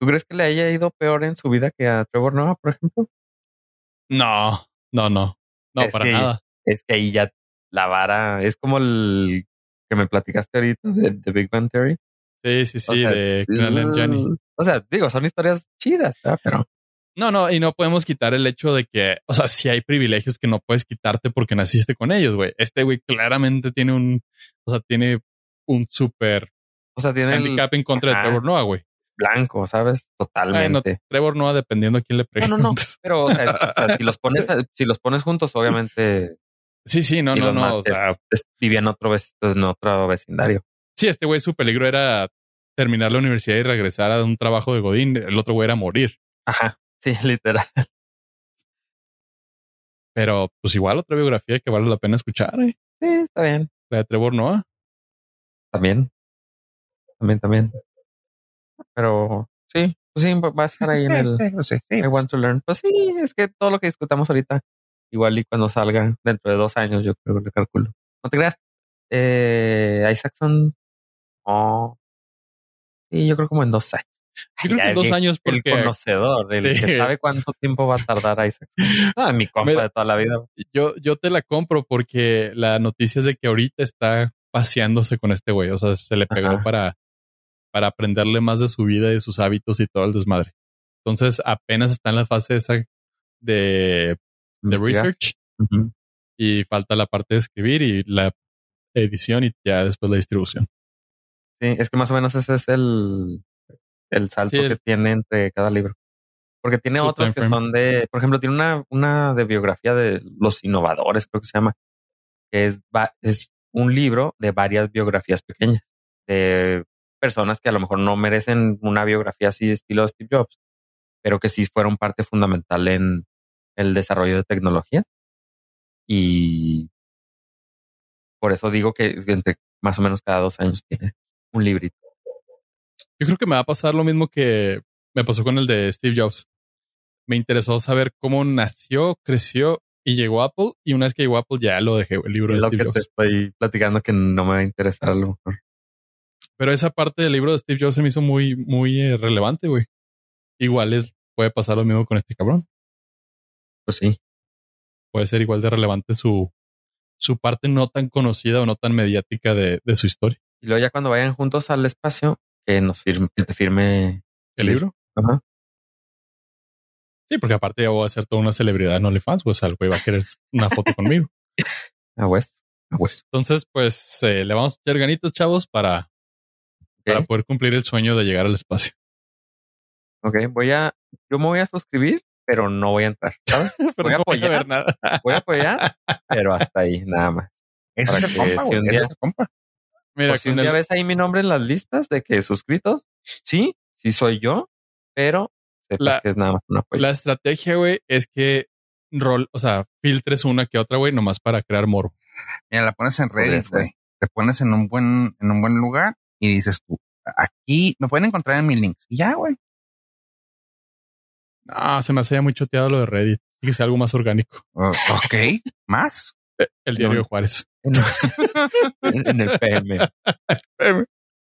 Speaker 3: ¿Tú crees que le haya ido peor en su vida que a Trevor Noah, por ejemplo?
Speaker 2: No, no, no. No,
Speaker 3: Es
Speaker 2: para
Speaker 3: que-
Speaker 2: nada.
Speaker 3: Es que ahí ya la vara es como el que me platicaste ahorita de, de Big Bang Theory.
Speaker 2: Sí, sí, sí,
Speaker 3: O sea,
Speaker 2: de and Johnny.
Speaker 3: O sea, digo, son historias chidas, ¿verdad? pero
Speaker 2: No, no, y no podemos quitar el hecho de que, o sea, si hay privilegios que no puedes quitarte porque naciste con ellos, güey. Este güey claramente tiene un, o sea, tiene un súper
Speaker 3: o sea, tiene el
Speaker 2: handicap en contra de. Trevor Noah, güey.
Speaker 3: Blanco, ¿sabes? Totalmente.
Speaker 2: Trevor Noah dependiendo a quién le
Speaker 3: No, no, no.
Speaker 2: preguntes.
Speaker 3: Pero o sea, o sea, si los pones, si los pones juntos, obviamente
Speaker 2: Sí, sí, no, no, no.
Speaker 3: más
Speaker 2: O sea,
Speaker 3: es- en otro vec- en otro vecindario.
Speaker 2: sí, este güey su peligro era terminar la universidad y regresar a un trabajo de Godín. El otro güey era morir.
Speaker 3: Ajá. Sí, literal.
Speaker 2: Pero pues igual otra biografía que vale la pena escuchar, eh.
Speaker 3: Sí, está bien.
Speaker 2: La de Trevor Noah.
Speaker 3: También. También, también. Pero sí, pues sí, va a estar ahí en el
Speaker 1: Sí, sí, sí,
Speaker 3: I want to learn. Pues sí, es que todo lo que discutamos ahorita, igual y cuando salga dentro de dos años, yo creo que le calculo. No te creas. Eh, Isaacson. Oh. Sí, yo creo como en dos años.
Speaker 2: Yo creo
Speaker 3: Ya
Speaker 2: que en
Speaker 3: el
Speaker 2: dos años
Speaker 3: El
Speaker 2: porque
Speaker 3: conocedor, el
Speaker 2: Sí.
Speaker 3: que sabe cuánto tiempo va a tardar Isaacson. Ah, mi compa
Speaker 2: Mira.
Speaker 3: de toda la vida.
Speaker 2: yo, yo te la compro porque la noticia es de que ahorita está paseándose con este güey. O sea, se le pegó
Speaker 3: Ajá.
Speaker 2: para, para aprenderle más de su vida y de sus hábitos y todo el desmadre. Entonces, apenas está en la fase esa de, de research y falta la parte de escribir y la edición y ya después la distribución.
Speaker 3: Sí, es que más o menos ese es el, el salto
Speaker 2: Sí, el-
Speaker 3: que tiene entre cada libro. Porque tiene otros que son de, por ejemplo, tiene una, una de biografía de los innovadores, creo que se llama, que es, es un libro de varias biografías pequeñas de personas que a lo mejor no merecen una biografía así de estilo Steve Jobs, pero que sí fueron parte fundamental en el desarrollo de tecnología. Y por eso digo que entre más o menos cada dos años tiene un librito.
Speaker 2: Yo creo que me va a pasar lo mismo que me pasó con el de Steve Jobs. Me interesó saber cómo nació, creció y llegó Apple. Y una vez que llegó Apple, ya lo dejé, el libro
Speaker 3: Es
Speaker 2: de
Speaker 3: lo
Speaker 2: Steve
Speaker 3: que te
Speaker 2: Jobs.
Speaker 3: estoy platicando que no me va a interesar a lo mejor.
Speaker 2: Pero esa parte del libro de Steve Jobs se me hizo muy, muy eh, relevante, güey. Igual es, puede pasar lo mismo con este cabrón.
Speaker 3: Pues sí.
Speaker 2: Puede ser igual de relevante su, su parte no tan conocida o no tan mediática de, de su historia.
Speaker 3: Y luego ya cuando vayan juntos al espacio, que nos firme, que te firme.
Speaker 2: ¿El libro?
Speaker 3: Ajá.
Speaker 2: Sí, porque aparte ya voy a ser toda una celebridad en OnlyFans, pues el güey va a querer una foto conmigo.
Speaker 3: A West. A West.
Speaker 2: Entonces, pues eh, le vamos a echar ganitas, chavos, para, para poder cumplir el sueño de llegar al espacio.
Speaker 3: Ok, voy a, yo me voy a suscribir, pero no voy a entrar, ¿sabes?
Speaker 2: Pero
Speaker 3: Voy a apoyar.
Speaker 2: ver nada.
Speaker 3: Voy a apoyar, pero hasta ahí, nada más. Para
Speaker 1: es el
Speaker 3: que
Speaker 1: compa,
Speaker 3: si un día-
Speaker 1: es el compa.
Speaker 2: Mira,
Speaker 3: si un
Speaker 2: con
Speaker 3: día
Speaker 2: el-
Speaker 3: ves ahí mi nombre en las listas de que suscritos, sí, sí soy yo, pero sepas
Speaker 2: La-
Speaker 3: que es nada más un apoyo.
Speaker 2: la estrategia, güey, es que rol, o sea, filtres una que otra, güey, nomás para crear morbo.
Speaker 1: Mira, la pones en
Speaker 3: ser.
Speaker 1: güey. Te pones en un buen, en un buen lugar y dices tú, aquí me pueden encontrar en mis links. Y ya, güey.
Speaker 2: Ah, se me hacía muy choteado lo de Reddit. Y que sea algo más orgánico.
Speaker 1: Uh, ok, más.
Speaker 2: Eh, El diario
Speaker 3: No.
Speaker 2: de Juárez.
Speaker 3: en, el PM.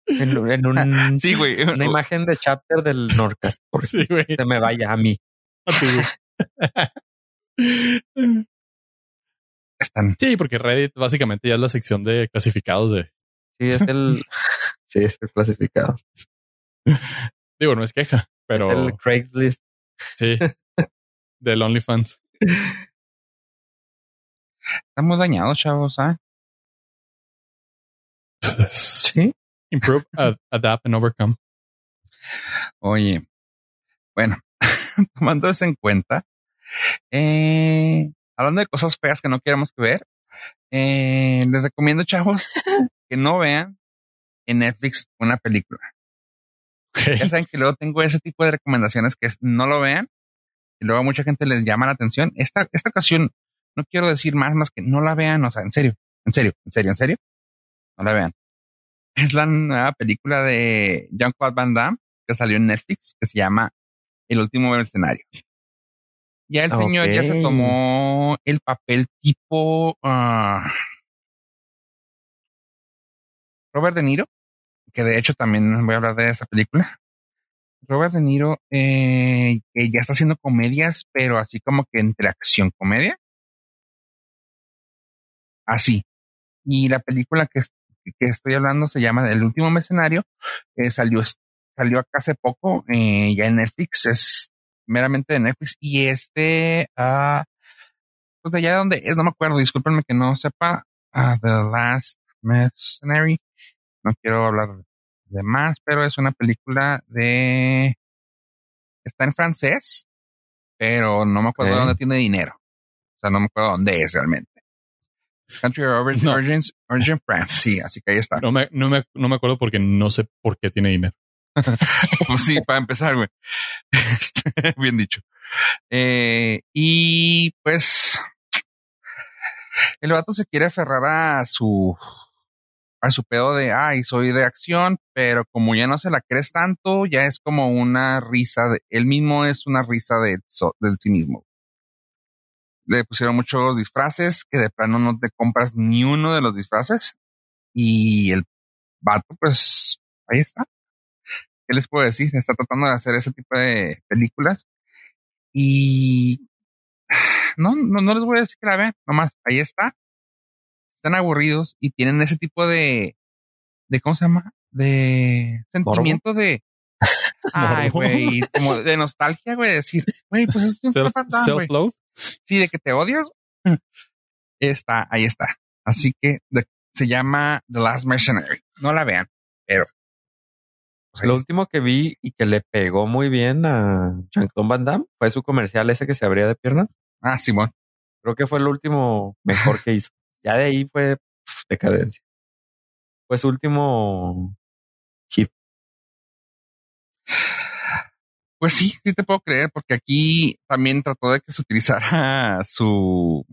Speaker 3: En, en un-
Speaker 1: Sí, güey.
Speaker 3: una imagen de chapter del Norcast, porque
Speaker 2: Sí, güey.
Speaker 3: se me vaya a mí.
Speaker 2: A ti, güey.
Speaker 1: Están.
Speaker 2: Sí, porque Reddit básicamente ya es la sección de clasificados de.
Speaker 3: Sí, es el, sí, es el clasificado.
Speaker 2: Digo, no es queja, pero
Speaker 3: Es el Craigslist.
Speaker 2: sí. Del OnlyFans.
Speaker 1: Estamos dañados, chavos, ¿ah?
Speaker 3: Sí.
Speaker 2: Improve, ad- adapt and overcome.
Speaker 1: Oye, bueno, tomando eso en cuenta, eh, hablando de cosas feas que no queremos que ver, eh, les recomiendo, chavos, que no vean en Netflix una película. Ya saben que luego tengo ese tipo de recomendaciones que no lo vean y luego a mucha gente les llama la atención. Esta, esta ocasión no quiero decir más más que no la vean, o sea, en serio, en serio, en serio, en serio, no la vean. Es la nueva película de Jean-Claude Van Damme que salió en Netflix que se llama El último escenario. Ya el señor ya se tomó el papel tipo ah, Robert De Niro, que de hecho también voy a hablar de esa película. Robert De Niro, eh, que ya está haciendo comedias, pero así como que entre acción comedia. Así. Y la película que, es- que estoy hablando se llama El último mercenario. eh, salió, salió acá hace poco, eh, ya en Netflix. Es meramente de Netflix. Y este, ah, pues de allá de donde es, no me acuerdo, discúlpenme que no sepa. Ah, The Last Mercenary. No quiero hablar de más, pero es una película de... Está en francés, pero no me acuerdo de dónde tiene dinero. O sea, no me acuerdo dónde es realmente. Country of Origin,
Speaker 2: No.
Speaker 1: Origins- Origin France, sí, así que ahí está.
Speaker 2: No me, no, me, no me acuerdo porque no sé por qué tiene dinero.
Speaker 1: Pues sí, para empezar, güey. Este, Bien dicho. Eh, y pues el vato se quiere aferrar a su a su pedo de ay, soy de acción, pero como ya no se la crees tanto, ya es como una risa de él mismo es una risa de, sí mismo. Le pusieron muchos disfraces que de plano no te compras ni uno de los disfraces y el vato pues ahí está. ¿qué les puedo decir? Está tratando de hacer ese tipo de películas y no, no, no les voy a decir que la vean, nomás ahí está. Están aburridos y tienen ese tipo de, de ¿cómo se llama? De sentimiento de, ay, güey, como de nostalgia, güey, de decir, güey, pues es un
Speaker 2: Self-
Speaker 1: fan, güey.
Speaker 2: Self-love.
Speaker 1: Sí, de que te odias. Está, ahí está. Así que de- se llama The Last Mercenary. No la vean, pero. pues,
Speaker 3: Lo último que vi y que le pegó muy bien a Jean-Claude Van Damme fue su comercial ese que se abría de piernas.
Speaker 1: Ah, Simón.
Speaker 3: Creo que fue el último mejor que hizo. Ya de ahí fue decadencia. Fue su último hit.
Speaker 1: Pues sí, sí te puedo creer, porque aquí también trató de que se utilizara su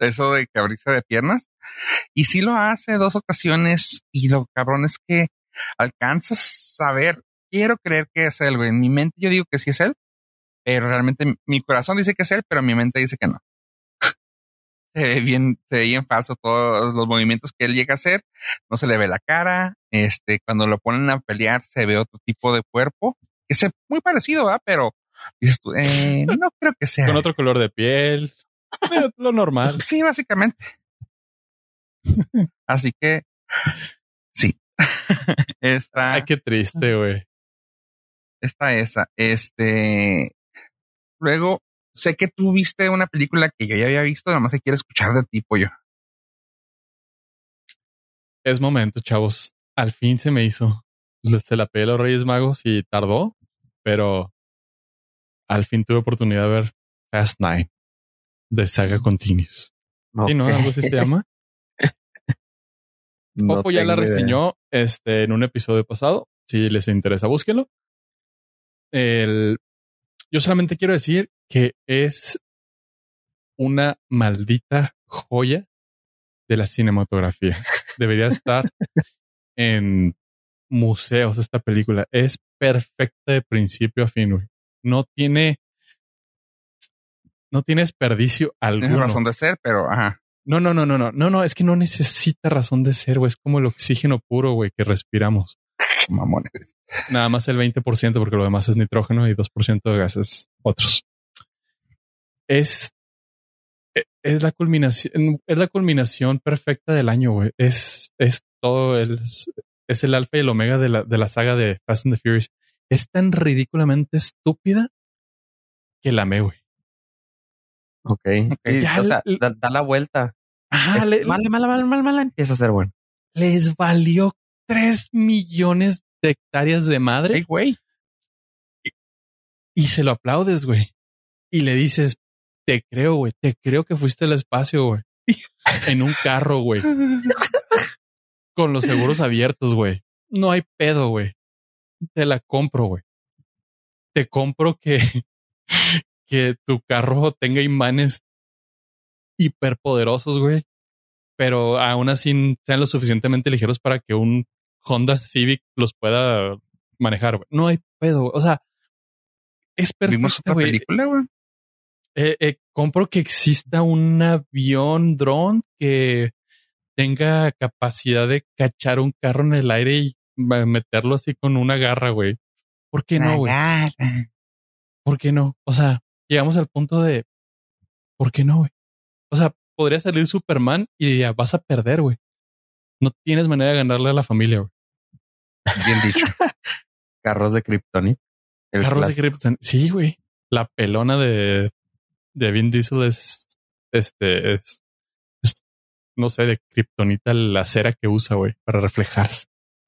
Speaker 1: eso de que de piernas. Y sí lo hace dos ocasiones. Y lo cabrón es que alcanzas a ver. Quiero creer que es él. En mi mente yo digo que sí es él, pero realmente mi corazón dice que es él, pero mi mente dice que no. Se ve bien, se ve bien falso todos los movimientos que él llega a hacer. No se le ve la cara. Este, cuando lo ponen a pelear, se ve otro tipo de cuerpo que es muy parecido, ¿verdad? Pero dices tú, eh, no creo que sea.
Speaker 2: Con otro color de piel. Lo normal.
Speaker 1: Sí, básicamente. Así que sí. Está,
Speaker 2: Ay, qué triste, güey.
Speaker 1: está esa. Este. Luego, sé que tú viste una película que yo ya había visto, nada más que quiero escuchar de ti, pollo.
Speaker 2: Es momento, chavos. Al fin se me hizo. Se la pedí a los Reyes Magos y tardó, pero al fin tuve oportunidad de ver Fast Nine de Saga Continues. Sí, ¿no? Algo así se llama.
Speaker 3: No
Speaker 2: Fofo ya la
Speaker 3: idea.
Speaker 2: reseñó este, en un episodio pasado. Si les interesa, búsquenlo. El, yo solamente quiero decir que es una maldita joya de la cinematografía. Debería estar en museos esta película. Es perfecta de principio a fin. güey. No tiene no tiene desperdicio
Speaker 1: Tienes
Speaker 2: alguno.
Speaker 1: razón de ser, pero ajá.
Speaker 2: No, no, no, no, no, no, no, es que no necesita razón de ser, güey. Es como el oxígeno puro, güey, que respiramos.
Speaker 1: Mamones.
Speaker 2: Nada más el 20% porque lo demás es nitrógeno y 2% de gases otros. Es, e- es la culminación, es la culminación perfecta del año, güey. Es, es todo el, es el alfa y el omega de la, de la saga de Fast and the Furious. Es tan ridículamente estúpida que la amé, güey.
Speaker 3: Ok. Sí,
Speaker 2: Ya
Speaker 3: o sea,
Speaker 2: le-
Speaker 3: da, da la vuelta.
Speaker 2: Ajá,
Speaker 3: Es-
Speaker 2: le-
Speaker 3: mala, mala, mala, mala, mala, empieza a ser bueno.
Speaker 2: les valió 3 millones de hectáreas de madre.
Speaker 1: Ey, güey.
Speaker 2: y se lo aplaudes, güey. Y le dices, te creo, güey, te creo que fuiste al espacio, güey. En un carro, güey, con los seguros abiertos, güey. No hay pedo, güey. Te la compro, güey. Te compro que, que tu carro tenga imanes hiperpoderosos, güey. Pero aún así sean lo suficientemente ligeros para que un Honda Civic los pueda manejar, güey. No hay pedo, güey. O sea, es
Speaker 1: Vimos
Speaker 2: perfecto,
Speaker 1: otra
Speaker 2: güey.
Speaker 1: película, güey.
Speaker 2: Eh, eh, compro que exista un avión dron que tenga capacidad de cachar un carro en el aire y meterlo así con una garra, güey. ¿Por qué no, güey? ¿Por qué no? O sea, llegamos al punto de ¿por qué no, güey? O sea, podría salir Superman y ya vas a perder, güey. No tienes manera de ganarle a la familia, güey.
Speaker 1: Bien dicho.
Speaker 3: Carros de Kryptonite. El
Speaker 2: Carros de
Speaker 3: clásico.
Speaker 2: Krypton. Sí, güey. La pelona de, de Vin Diesel es este es, es, no sé, de Kryptonita la cera que usa, güey, para reflejarse.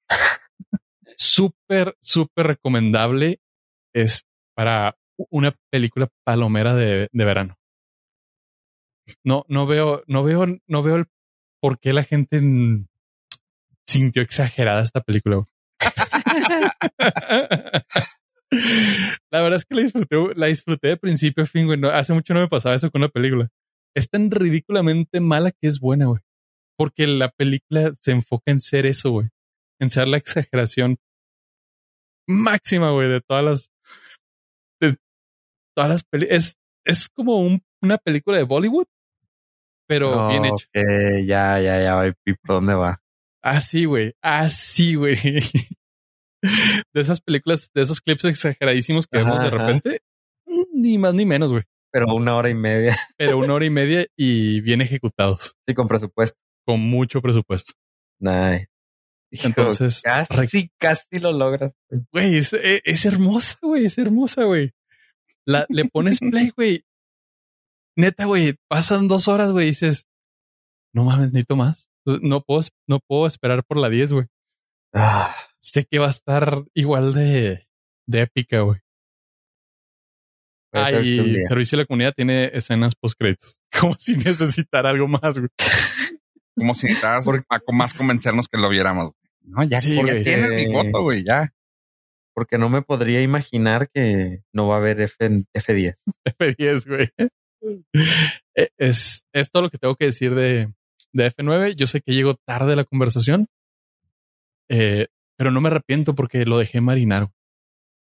Speaker 2: súper, súper recomendable. Es para una película palomera de, de verano. No, no veo, no veo, no veo el por qué la gente sintió exagerada esta película. la verdad es que la disfruté, la disfruté de principio a fin, güey. No, hace mucho no me pasaba eso con una película. Es tan ridículamente mala que es buena, güey. Porque la película se enfoca en ser eso, güey. En ser la exageración máxima, güey, de todas las. De todas las películas. Es, es como un- una película de Bollywood, pero bien hecho.
Speaker 3: Ok, ya, ya, ya, por dónde va.
Speaker 2: Así, güey. Así, güey. De esas películas, de esos clips exageradísimos que
Speaker 3: Ajá,
Speaker 2: vemos de
Speaker 3: ajá.
Speaker 2: repente. Ni más ni menos, güey.
Speaker 3: Pero una hora y media.
Speaker 2: Pero una hora y media y bien ejecutados.
Speaker 3: Sí, con presupuesto.
Speaker 2: con mucho presupuesto.
Speaker 3: Nice. Hijo,
Speaker 2: Entonces,
Speaker 3: casi, casi lo logras.
Speaker 2: Güey, es, es- es hermosa, güey, es hermosa, güey. La, le pones play, güey. Neta, güey, pasan dos horas, güey, y dices, no mames, necesito más. No puedo, no puedo esperar por la 10, güey.
Speaker 3: Ah,
Speaker 2: Sé que va a estar igual de, de épica, güey.
Speaker 3: puede
Speaker 2: Ah,
Speaker 3: ser que un
Speaker 2: y
Speaker 3: día.
Speaker 2: Servicio de la Comunidad tiene escenas post créditos. Como si necesitara algo más, güey.
Speaker 1: Como si a- más convencernos que lo viéramos. No, ya,
Speaker 2: Sí,
Speaker 1: porque
Speaker 2: güey.
Speaker 1: tienes mi
Speaker 3: Eh,
Speaker 1: voto, güey, ya.
Speaker 3: Porque no me podría imaginar que no va a haber F, F10.
Speaker 2: F10, güey. Eh, Es, es todo lo que tengo que decir de, de F9. Yo sé que llego tarde a la conversación, eh, pero no me arrepiento porque lo dejé marinar.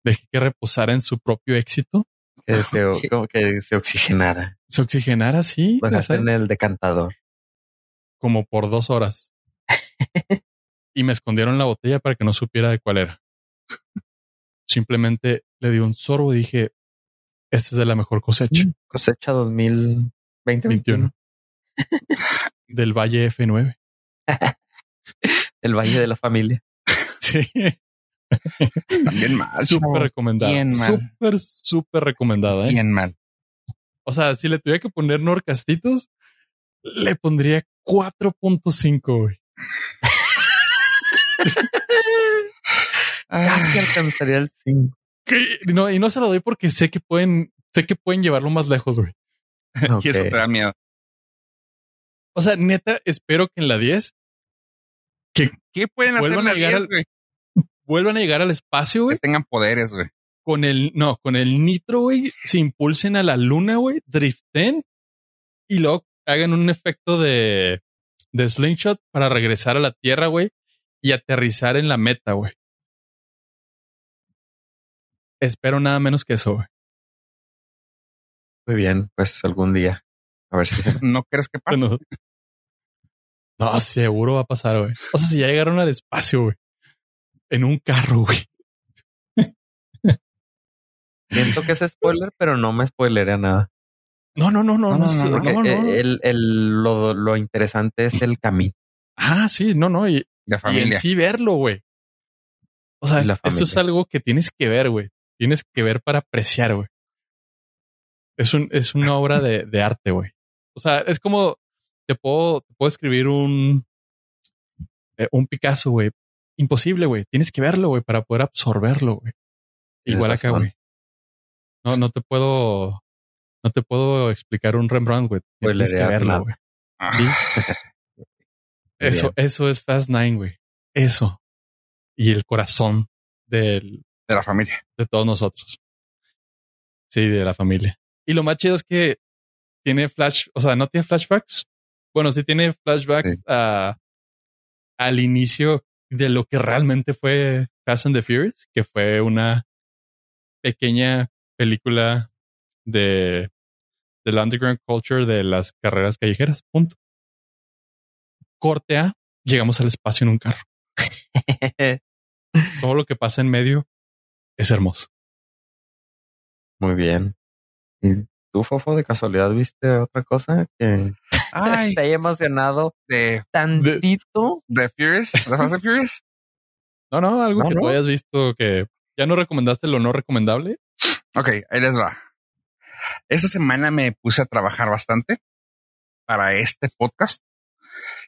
Speaker 2: Dejé que reposara en su propio éxito.
Speaker 3: Que se, o- como que se oxigenara.
Speaker 2: Se oxigenara
Speaker 3: Lo dejaste
Speaker 2: sea,
Speaker 3: en el decantador.
Speaker 2: como por dos horas. y me escondieron la botella para que no supiera de cuál era. Simplemente le di un sorbo y dije, esta es de la mejor cosecha.
Speaker 3: Cosecha 2020.
Speaker 2: 21. Del Valle F9.
Speaker 3: El Valle de la Familia.
Speaker 2: Sí.
Speaker 1: También mal.
Speaker 2: Súper recomendada.
Speaker 1: Bien mal.
Speaker 2: Súper, súper recomendada. ¿eh?
Speaker 1: Bien mal.
Speaker 2: O sea, si le tuviera que poner Norcastitos, le pondría 4.5, güey.
Speaker 3: Casi alcanzaría el 5.
Speaker 2: Que- No, y no se lo doy porque sé que pueden, sé que pueden llevarlo más lejos, güey.
Speaker 1: Y eso te da miedo.
Speaker 2: O sea, neta, espero que en la 10
Speaker 1: ¿Qué pueden hacer
Speaker 2: Vuelvan a
Speaker 1: las
Speaker 2: llegar
Speaker 1: 10,
Speaker 2: al-
Speaker 1: güey?
Speaker 2: Vuelvan a llegar al espacio,
Speaker 1: Que
Speaker 2: güey.
Speaker 1: tengan poderes, güey.
Speaker 2: Con el, no, con el nitro, güey. Se impulsen a la luna, güey. Driften y luego hagan un efecto de, de slingshot para regresar a la tierra, güey. Y aterrizar en la meta, güey. Espero nada menos que eso, güey.
Speaker 3: Muy bien, pues algún día. A ver si
Speaker 1: ¿No crees que pase?
Speaker 2: No. No, seguro va a pasar, güey. O sea, si ya llegaron al espacio, güey. En un carro, güey.
Speaker 3: Siento que es spoiler, pero no me spoileré nada.
Speaker 2: No, no, no, no,
Speaker 1: No,
Speaker 2: no,
Speaker 1: no, no,
Speaker 3: Porque
Speaker 2: no, no.
Speaker 3: eh, El, el- lo, lo interesante es el camino.
Speaker 2: Ah, sí, no, no. Y, y
Speaker 1: familia.
Speaker 2: en sí verlo, güey. O sea,
Speaker 3: Y la
Speaker 2: esto es algo que tienes que ver, güey. Tienes que ver para apreciar, güey. Es un, es una obra de, de arte, güey. O sea, es como te puedo, te puedo escribir un, eh, un Picasso, güey. Imposible, güey. Tienes que verlo, güey, para poder absorberlo, güey. Igual acá, güey. No, no te puedo, no te puedo explicar un Rembrandt, güey. Tienes que verlo, güey.
Speaker 1: Ah,
Speaker 2: Sí. Eso, eso es Fast Nine, güey. Eso. Y el corazón del,
Speaker 1: De la familia.
Speaker 2: de todos nosotros. Sí, de la familia. Y lo más chido es que tiene flash, o sea, no tiene flashbacks. Bueno, sí tiene flashbacks
Speaker 1: Sí.
Speaker 2: a, al inicio de lo que realmente fue Fast and the Furious, que fue una pequeña película de, de la underground culture de las carreras callejeras. Punto. Corte A, llegamos al espacio en un carro. Todo lo que pasa en medio es hermoso.
Speaker 3: Muy bien. ¿Y tú, Fofo, de casualidad viste otra cosa que
Speaker 1: Ay,
Speaker 3: te haya emocionado
Speaker 1: de,
Speaker 3: tantito?
Speaker 1: de Furious, de Fast and Furious.
Speaker 2: No, no, algo
Speaker 3: No,
Speaker 2: que
Speaker 3: no.
Speaker 2: tú hayas visto que ya no recomendaste lo no recomendable.
Speaker 1: Ok, ahí les va. Esta semana me puse a trabajar bastante para este podcast.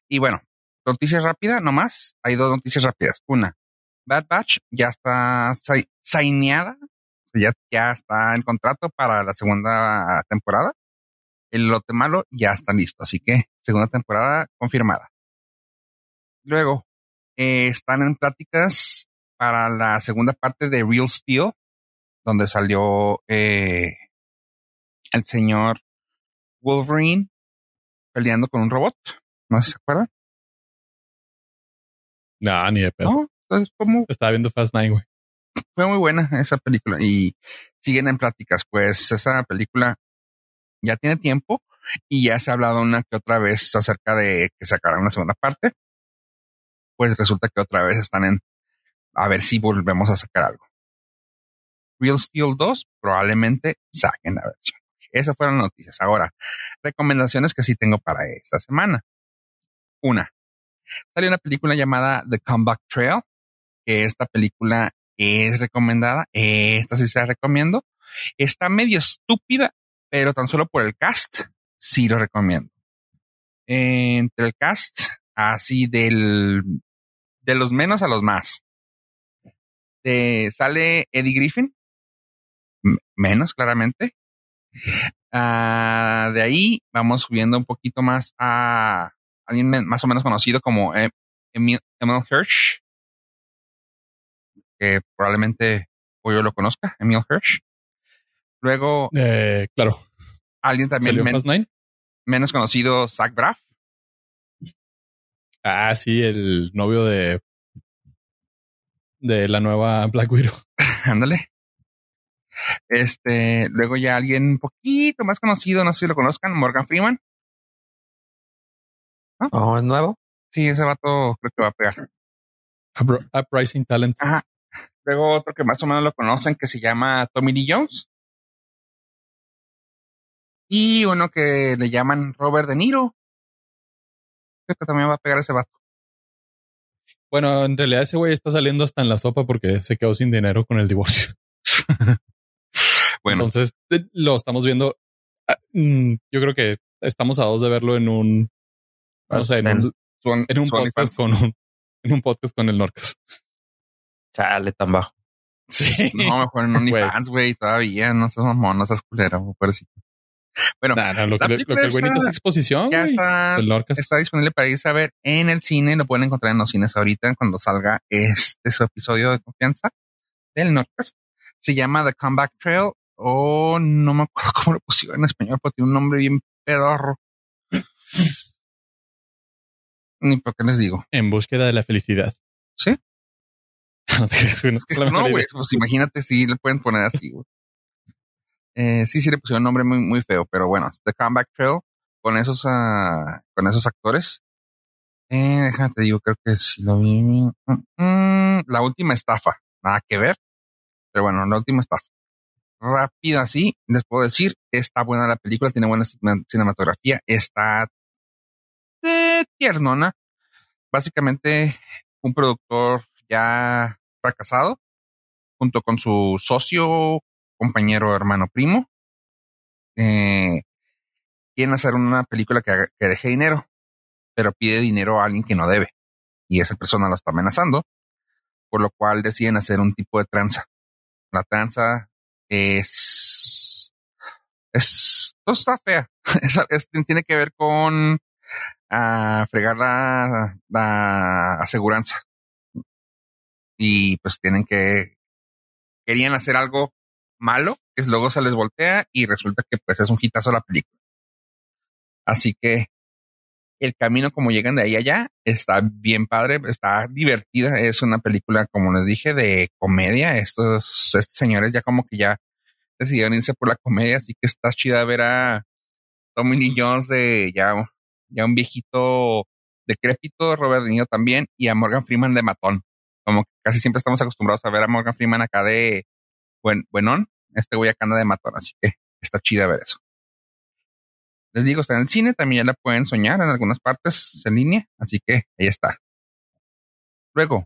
Speaker 1: Y bueno, noticias rápidas, nomás. Hay dos noticias rápidas. Una, Bad Batch ya está sai- saineada. Ya, ya está en contrato para la segunda temporada. El lote malo ya está listo. Así que segunda temporada confirmada. Luego, eh, están en pláticas para la segunda parte de Real Steel, donde salió eh, el señor Wolverine peleando con un robot. ¿No sé si se acuerdan?
Speaker 2: No, ni de pedo.
Speaker 1: No, entonces como
Speaker 2: Estaba viendo Fast Nine, güey.
Speaker 1: fue muy buena esa película y siguen en pláticas. Pues esa película ya tiene tiempo y ya se ha hablado una que otra vez acerca de que sacarán una segunda parte. Pues resulta que otra vez están en a ver si volvemos a sacar algo. Real Steel 2 probablemente saquen la versión. Esas fueron las noticias. Ahora, recomendaciones que sí tengo para esta semana. Una, salió una película llamada The Comeback Trail, esta película es recomendada. Esta sí se la recomiendo. Está medio estúpida, pero tan solo por el cast, sí lo recomiendo. Entre el cast, así del, de los menos a los más. Sale Eddie Griffin, menos claramente. Ah, de ahí vamos subiendo un poquito más a alguien más o menos conocido como em, Emil, Hirsch, que probablemente o yo lo conozca, Emil Hirsch. Luego,
Speaker 2: eh, claro,
Speaker 1: alguien también menos conocido, Zach Braff.
Speaker 2: Ah, sí, el novio de de la nueva Black Widow.
Speaker 1: Ándale. Este, luego ya alguien un poquito más conocido, no sé si lo conozcan, Morgan Freeman.
Speaker 3: ¿No? Oh, ¿es nuevo?
Speaker 1: Sí, ese vato creo que va a pegar.
Speaker 2: Uprising Talent.
Speaker 1: Ajá. Luego otro que más o menos lo conocen que se llama Tommy Lee Jones. Y uno que le llaman Robert De Niro. Creo que también va a pegar ese vato.
Speaker 2: Bueno, en realidad ese güey está saliendo hasta en la sopa porque se quedó sin dinero con el divorcio. bueno. Entonces lo estamos viendo. Ah, mm, yo creo que estamos a dos de verlo en un, no sé, en un, en un podcast con un, en un podcast con el Norcas.
Speaker 3: Chale, tan bajo.
Speaker 1: Sí. No, mejor en OnlyFans, güey, todavía. No seas mamón, no seas culera, pobrecito. Bueno,
Speaker 2: lo, que, el güey es exposición.
Speaker 1: Ya está, está disponible para irse a ver en el cine. Lo pueden encontrar en los cines ahorita cuando salga este su episodio de confianza del Norcast. Se llama The Comeback Trail o no me acuerdo cómo lo pusieron en español, pero tiene un nombre bien pedorro. Ni por qué les digo.
Speaker 2: En búsqueda de la felicidad.
Speaker 1: ¿Sí? no, güey, pues imagínate si le pueden poner así, güey. Eh, sí, sí le pusieron un nombre muy, muy feo, pero bueno, The Comeback Trail con esos, uh, con esos actores. Eh, déjame te digo, creo que sí lo vi. Mm, mm, la última estafa, nada que ver. Pero bueno, la última estafa. Rápida así, les puedo decir, está buena la película, tiene buena cinematografía, está tiernona. Básicamente, un productor ya fracasado, junto con su socio, compañero, hermano, primo, eh, quieren hacer una película que, deje dinero, pero pide dinero a alguien que no debe. Y esa persona lo está amenazando, por lo cual deciden hacer un tipo de tranza. La tranza es, es, está fea. Es, tiene que ver con ah, fregar la, la aseguranza. Y pues tienen que, querían hacer algo malo, que luego se les voltea y resulta que pues es un hitazo la película. Así que el camino como llegan de ahí allá está bien padre, está divertida, es una película, como les dije, de comedia. Estos, estos señores ya como que ya decidieron irse por la comedia, así que está chida ver a Tommy Lee Jones de ya, ya un viejito decrépito, Robert De Niro también, y a Morgan Freeman de matón. Como que casi siempre estamos acostumbrados a ver a Morgan Freeman acá de buen, buenón. Este güey acá anda de matón, así que está chida ver eso. Les digo, está en el cine, también ya la pueden soñar en algunas partes en línea, así que ahí está. Luego,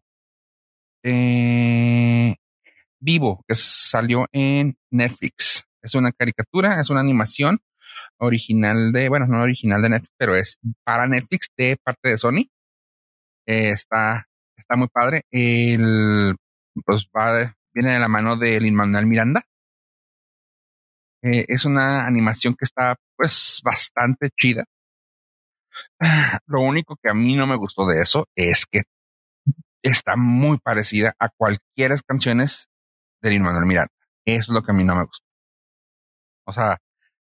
Speaker 1: eh, Vivo, que salió en Netflix. Es una caricatura, es una animación original de, bueno, no original de Netflix, pero es para Netflix de parte de Sony. Eh, está, está muy padre. El, pues va, viene de la mano de Lin Manuel Miranda. Eh, es una animación que está pues bastante chida. Lo único que a mí no me gustó de eso es que está muy parecida a cualquiera canciones de Lin Manuel Miranda. Eso es lo que a mí no me gustó. O sea,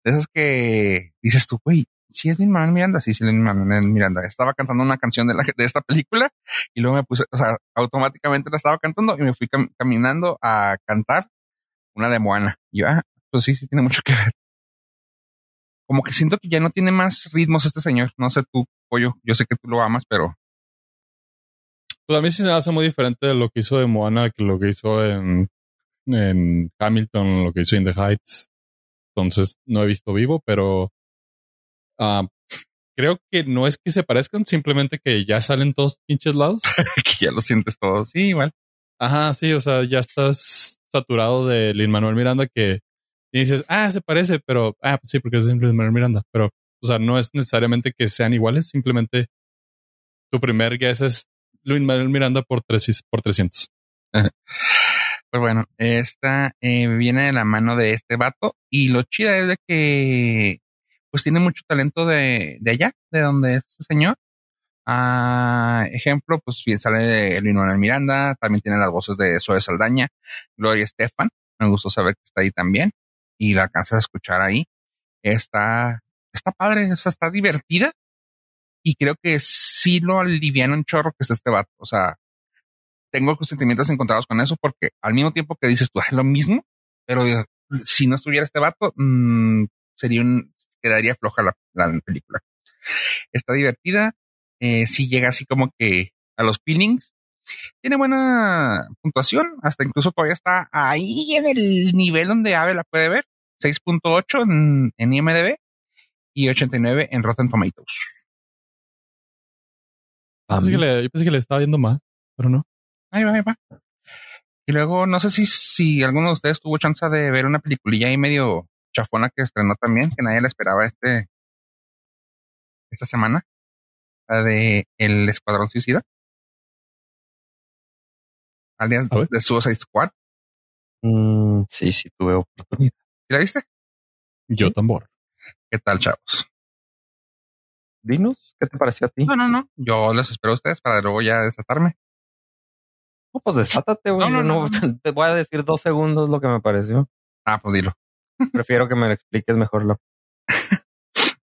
Speaker 1: de esas que dices tú, güey, si es Lin Manuel Miranda, sí, sí, Lin Manuel Miranda. Estaba cantando una canción de, la, de esta película y luego me puse, o sea, automáticamente la estaba cantando y me fui caminando a cantar una de Moana. Y yo, ah, pues sí, sí tiene mucho que ver. Como que siento que ya no tiene más ritmos este señor. No sé tú, pollo, yo sé que tú lo amas, pero.
Speaker 2: Pues a mí sí se hace muy diferente de lo que hizo de Moana que lo que hizo en, en Hamilton, lo que hizo en The Heights. Entonces no he visto vivo, pero Ah, creo que no es que se parezcan, simplemente que ya salen todos pinches lados.
Speaker 1: que ya lo sientes todo. Sí, igual.
Speaker 2: Ajá, sí, o sea, ya estás saturado de Lin Manuel Miranda que dices, ah, se parece, pero, ah, pues sí, porque es Lin Manuel Miranda, pero, o sea, no es necesariamente que sean iguales, simplemente tu primer guess es Luis Manuel Miranda por, tres, por 300.
Speaker 1: Pues bueno, esta eh, viene de la mano de este vato y lo chida es de que pues tiene mucho talento de, de allá, de donde es este señor. Ah, ejemplo, pues bien sale Luis Manuel Miranda, también tiene las voces de Zoe Saldaña, Gloria Estefan, me gustó saber que está ahí también y la alcanzas a escuchar ahí. Está, está padre, está divertida y creo que sí lo alivian un chorro que es este vato. O sea, tengo sentimientos encontrados con eso porque al mismo tiempo que dices tú es lo mismo, pero si no estuviera este vato, mmm, sería un, quedaría floja la, la película. Está divertida, eh, si llega así como que a los peelings. Tiene buena puntuación, hasta incluso todavía está ahí en el nivel donde Ave la puede ver. 6.8 en, en IMDB y 89 en Rotten Tomatoes.
Speaker 2: Yo pensé, que le, yo pensé que le estaba viendo mal, pero no.
Speaker 1: Ahí va, ahí va. Y luego, no sé si, si alguno de ustedes tuvo chance de ver una peliculilla ahí medio chafona que estrenó también, que nadie la esperaba este esta semana. La de El Escuadrón Suicida. Alias de Suicide Squad.
Speaker 3: Mm, sí, sí, tuve oportunidad.
Speaker 1: ¿Sí la viste?
Speaker 2: Yo tambor.
Speaker 1: ¿Qué tal, chavos?
Speaker 3: Dinos, ¿qué te pareció a ti?
Speaker 1: No, no, no. Yo los espero a ustedes para luego ya desatarme.
Speaker 3: No, pues desátate, güey. No, no, no, Te voy a decir dos segundos lo que me pareció.
Speaker 1: Ah, pues dilo.
Speaker 3: Prefiero que me lo expliques mejor. Lo...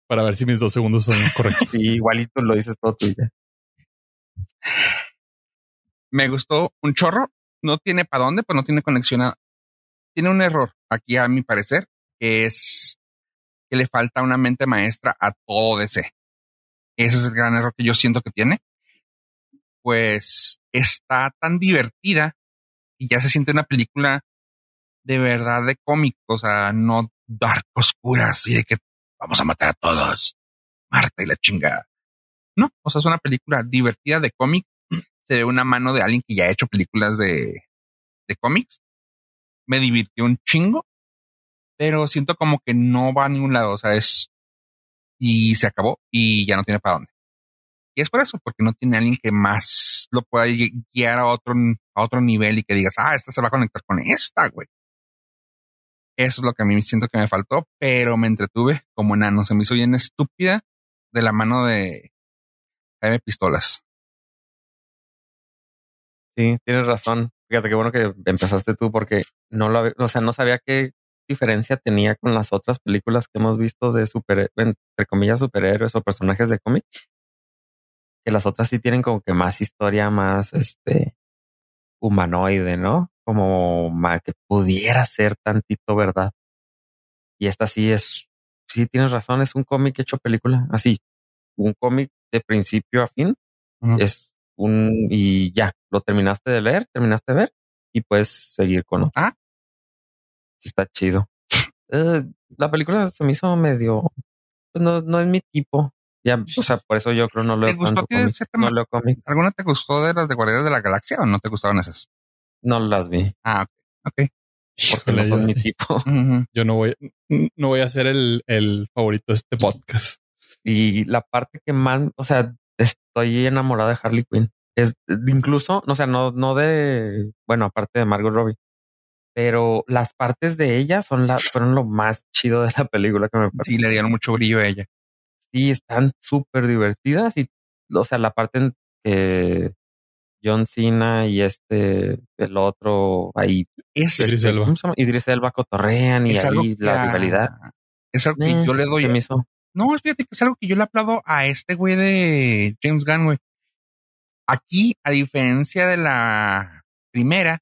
Speaker 2: para ver si mis dos segundos son correctos.
Speaker 3: sí, igualito lo dices todo tú ya.
Speaker 1: Me gustó un chorro. No tiene para dónde, pues no tiene conexión a... Tiene un error aquí, a mi parecer, que es que le falta una mente maestra a todo DC. Ese es el gran error que yo siento que tiene. Pues está tan divertida y ya se siente una película de verdad de cómic, o sea, no dark oscura, así de que vamos a matar a todos. Marta y la chingada. No, o sea, es una película divertida de cómic. Se ve una mano de alguien que ya ha hecho películas de, de cómics. Me divirtió un chingo, pero siento como que no va a ningún lado. O sea, es y se acabó y ya no tiene para dónde. Y es por eso, porque no tiene alguien que más lo pueda guiar a otro, a otro nivel y que digas, ah, esta se va a conectar con esta, güey. Eso es lo que a mí siento que me faltó, pero me entretuve como enano. Se me hizo bien estúpida de la mano de Jaime Pistolas.
Speaker 3: Sí, tienes razón. Fíjate qué bueno que empezaste tú porque no lo, o sea, no sabía que diferencia tenía con las otras películas que hemos visto de super, entre comillas, superhéroes o personajes de cómic? Que las otras sí tienen como que más historia, más este humanoide, ¿no? Como que pudiera ser tantito verdad. Y esta sí es, sí tienes razón, es un cómic hecho película, así, un cómic de principio a fin. Es un, y ya, lo terminaste de leer, terminaste de ver y puedes seguir con otro.
Speaker 1: Ah,
Speaker 3: está chido. Eh, la película se me hizo medio, pues no, no es mi tipo. Ya, o sea, por eso yo creo no leo
Speaker 1: tanto cómic, no leo cómic. ¿Alguna te gustó de las de Guardianes de la Galaxia o no te gustaron esas?
Speaker 3: No las vi.
Speaker 1: Ah, ok.
Speaker 3: Porque no son mi tipo.
Speaker 2: Yo no voy, no voy a ser el, el favorito de este podcast.
Speaker 3: Y la parte que más, o sea, estoy enamorado de Harley Quinn. Es incluso, o sea, no, no de, bueno, aparte de Margot Robbie, pero las partes de ella son la, fueron lo más chido de la película que me
Speaker 1: pareció. Sí, le dieron mucho brillo a ella.
Speaker 3: Sí, están súper divertidas y, o sea, la parte en que John Cena y este, el otro, ahí.
Speaker 2: Es, Idris Elba.
Speaker 3: Idris Elba cotorrean y ahí la rivalidad.
Speaker 1: Es algo que yo le doy. No, fíjate que es algo que yo le aplaudo a este güey de James Gunn, güey. Aquí, a diferencia de la primera,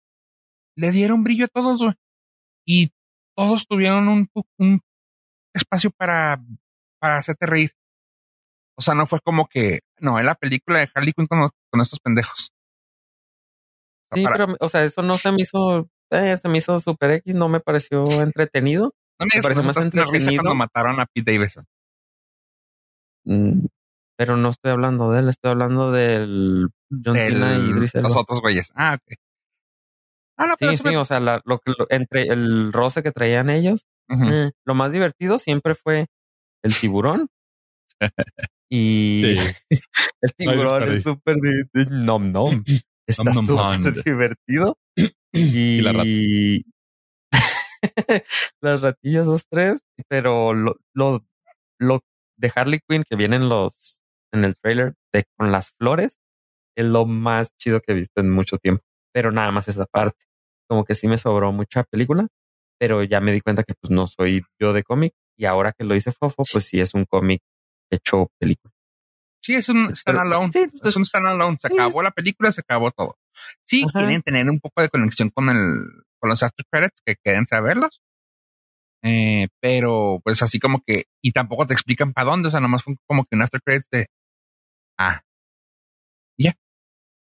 Speaker 1: le dieron brillo a todos, güey. Y todos tuvieron un, un espacio para, para hacerte reír. O sea, no fue como que, no, en la película de Harley Quinn con, con estos pendejos.
Speaker 3: Sí, pero, o sea, eso no se me hizo, eh, se me hizo super X, no me pareció entretenido.
Speaker 1: No me, me pareció más entretenido. cuando mataron a Pete Davidson.
Speaker 3: Mm, pero no estoy hablando de él, estoy hablando del John Cena y Idris
Speaker 1: los otros güeyes. Ah, ok. Ah, no, pero
Speaker 3: Sí, sí,
Speaker 1: me-
Speaker 3: o sea, la- lo que lo- entre el roce que traían ellos, eh, lo más divertido siempre fue el tiburón. y
Speaker 2: Sí.
Speaker 3: el
Speaker 2: No
Speaker 3: tiburón es
Speaker 2: desperdicio.
Speaker 3: súper divertido. Nom nom. Está súper divertido. Y,
Speaker 2: la rata.
Speaker 3: las ratillas, dos, tres. Pero lo, lo, lo de Harley Quinn que vienen los en el trailer de con las flores es lo más chido que he visto en mucho tiempo. Pero nada más esa parte. Como que sí me sobró mucha película, pero ya me di cuenta que pues no soy yo de cómic. Y ahora que lo hice Fofo, pues sí es un cómic hecho película.
Speaker 1: Sí, es un standalone.
Speaker 3: Sí, pues,
Speaker 1: es un standalone. Se acabó la película, se acabó todo. Sí,
Speaker 3: Ajá.
Speaker 1: quieren tener un poco de conexión con el, con los after credits, que queden saberlos. Eh, pero pues así como que, y tampoco te explican para dónde, o sea, nomás fue como que un after credits de, ah,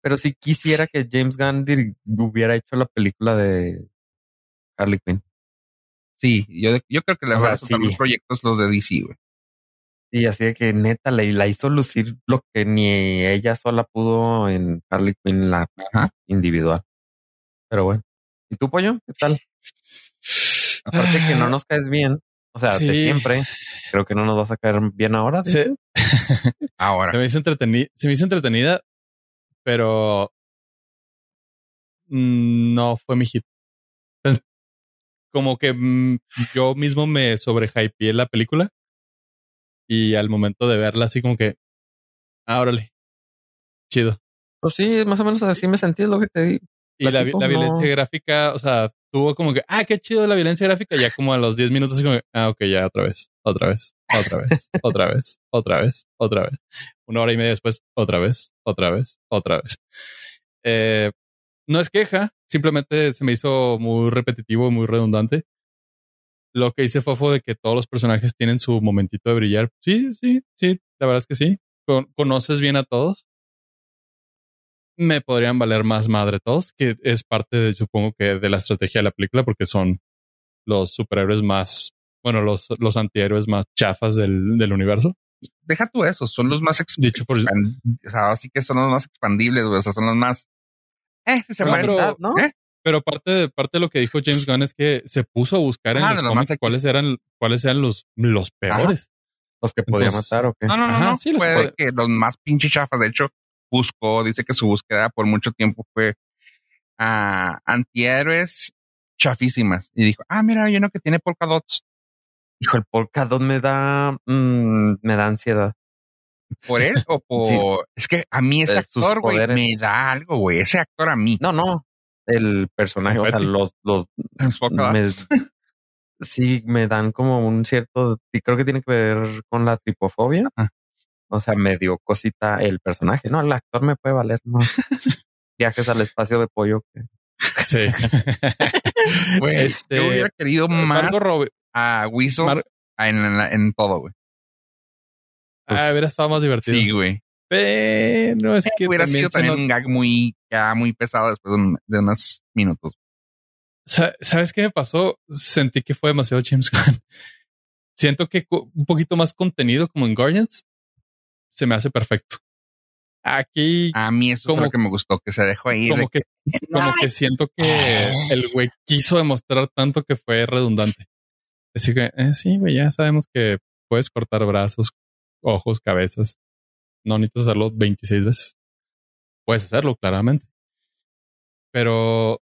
Speaker 3: Pero sí quisiera que James Gunn hubiera hecho la película de Harley Quinn.
Speaker 1: sí, yo, yo creo que le van a
Speaker 3: sí.
Speaker 1: los proyectos los de DC, güey.
Speaker 3: Y así de que neta le, la hizo lucir lo que ni ella sola pudo en Harley Quinn, la
Speaker 1: Ajá.
Speaker 3: individual. Pero bueno. ¿Y tú, pollo? ¿Qué tal? Aparte que no nos caes bien, o sea, de
Speaker 2: Sí.
Speaker 3: siempre, creo que no nos vas a caer bien ahora.
Speaker 2: Se,
Speaker 3: dices.
Speaker 1: Ahora.
Speaker 2: se me hizo entretenida, se me hizo entretenida, pero mm, no fue mi hit. Como que mm, yo mismo me sobrehypeé la película y al momento de verla así como que, ah, órale, chido.
Speaker 3: Pues sí, más o menos así me sentí, es lo que te di.
Speaker 2: Y la, la
Speaker 3: no.
Speaker 2: violencia gráfica, o sea, tuvo como que, ah, qué chido la violencia gráfica. Ya como a los 10 minutos, así como, que, ah, ok, ya otra vez, otra vez, otra vez, otra vez, otra vez, otra vez. Una hora y media después, otra vez, otra vez, otra vez. Eh, no es queja, simplemente se me hizo muy repetitivo, muy redundante. Lo que dice Fofo de que todos los personajes tienen su momentito de brillar. Sí, sí, sí, la verdad es que sí. Con- conoces bien a todos me podrían valer más madre todos, que es parte, de, supongo que, de la estrategia de la película, porque son los superhéroes más, bueno, los, los antihéroes más chafas del, del universo.
Speaker 1: Deja tú eso, son los más
Speaker 2: Dicho por-
Speaker 1: o sea, así que son los más expandibles, güey. O sea, son los más. Eh, se
Speaker 2: Pero-
Speaker 1: mueren.
Speaker 3: mitad, ¿no?
Speaker 1: ¿Eh?
Speaker 2: Pero parte de, parte de lo que dijo James Gunn es que se puso a buscar en
Speaker 1: Ajá,
Speaker 2: los cómics cuáles eran, cuáles eran los, los peores.
Speaker 3: Los que podía
Speaker 2: Entonces-
Speaker 3: matar o qué.
Speaker 1: No, no, no,
Speaker 2: Ajá,
Speaker 1: no.
Speaker 2: sí, los puede-
Speaker 1: que los más pinches chafas. De hecho, buscó, dice que su búsqueda por mucho tiempo fue a antihéroes chafísimas. Y dijo, ah, mira, hay uno que tiene polka dots.
Speaker 3: Hijo, el polka dot me da, mm, me da ansiedad.
Speaker 1: ¿Por él o por...? Es que a mí ese actor, güey, me da algo, güey. Ese actor a mí.
Speaker 3: No, no. El personaje, o sea, los, los, me- sí me dan como un cierto, y creo que tiene que ver con la tripofobia.
Speaker 1: Ah.
Speaker 3: O sea, me dio cosita el personaje. No, el actor me puede valer, no. Viajes al espacio de pollo. que-
Speaker 2: Sí.
Speaker 1: Güey,
Speaker 2: Este,
Speaker 1: yo hubiera querido más
Speaker 2: Margot Robbie.
Speaker 1: a
Speaker 2: Mar-
Speaker 1: en, en- en todo, güey.
Speaker 2: ah, hubiera estado más divertido.
Speaker 1: Sí, güey.
Speaker 2: Pero es que
Speaker 1: hubiera
Speaker 2: también
Speaker 1: sido también un gag muy, ya muy pesado después de, un- de unos minutos.
Speaker 2: Sa- ¿Sabes qué me pasó? Sentí que fue demasiado James Gunn. Siento que un poquito más contenido como en Guardians se me hace perfecto. Aquí
Speaker 1: A mí eso
Speaker 2: Como-
Speaker 1: es lo que me gustó, que se dejó ahí.
Speaker 2: como que como que siento que el güey quiso demostrar tanto que fue redundante. Así que eh, sí, güey, ya sabemos que puedes cortar brazos, ojos, cabezas. No necesitas hacerlo 26 veces. Puedes hacerlo, claramente. Pero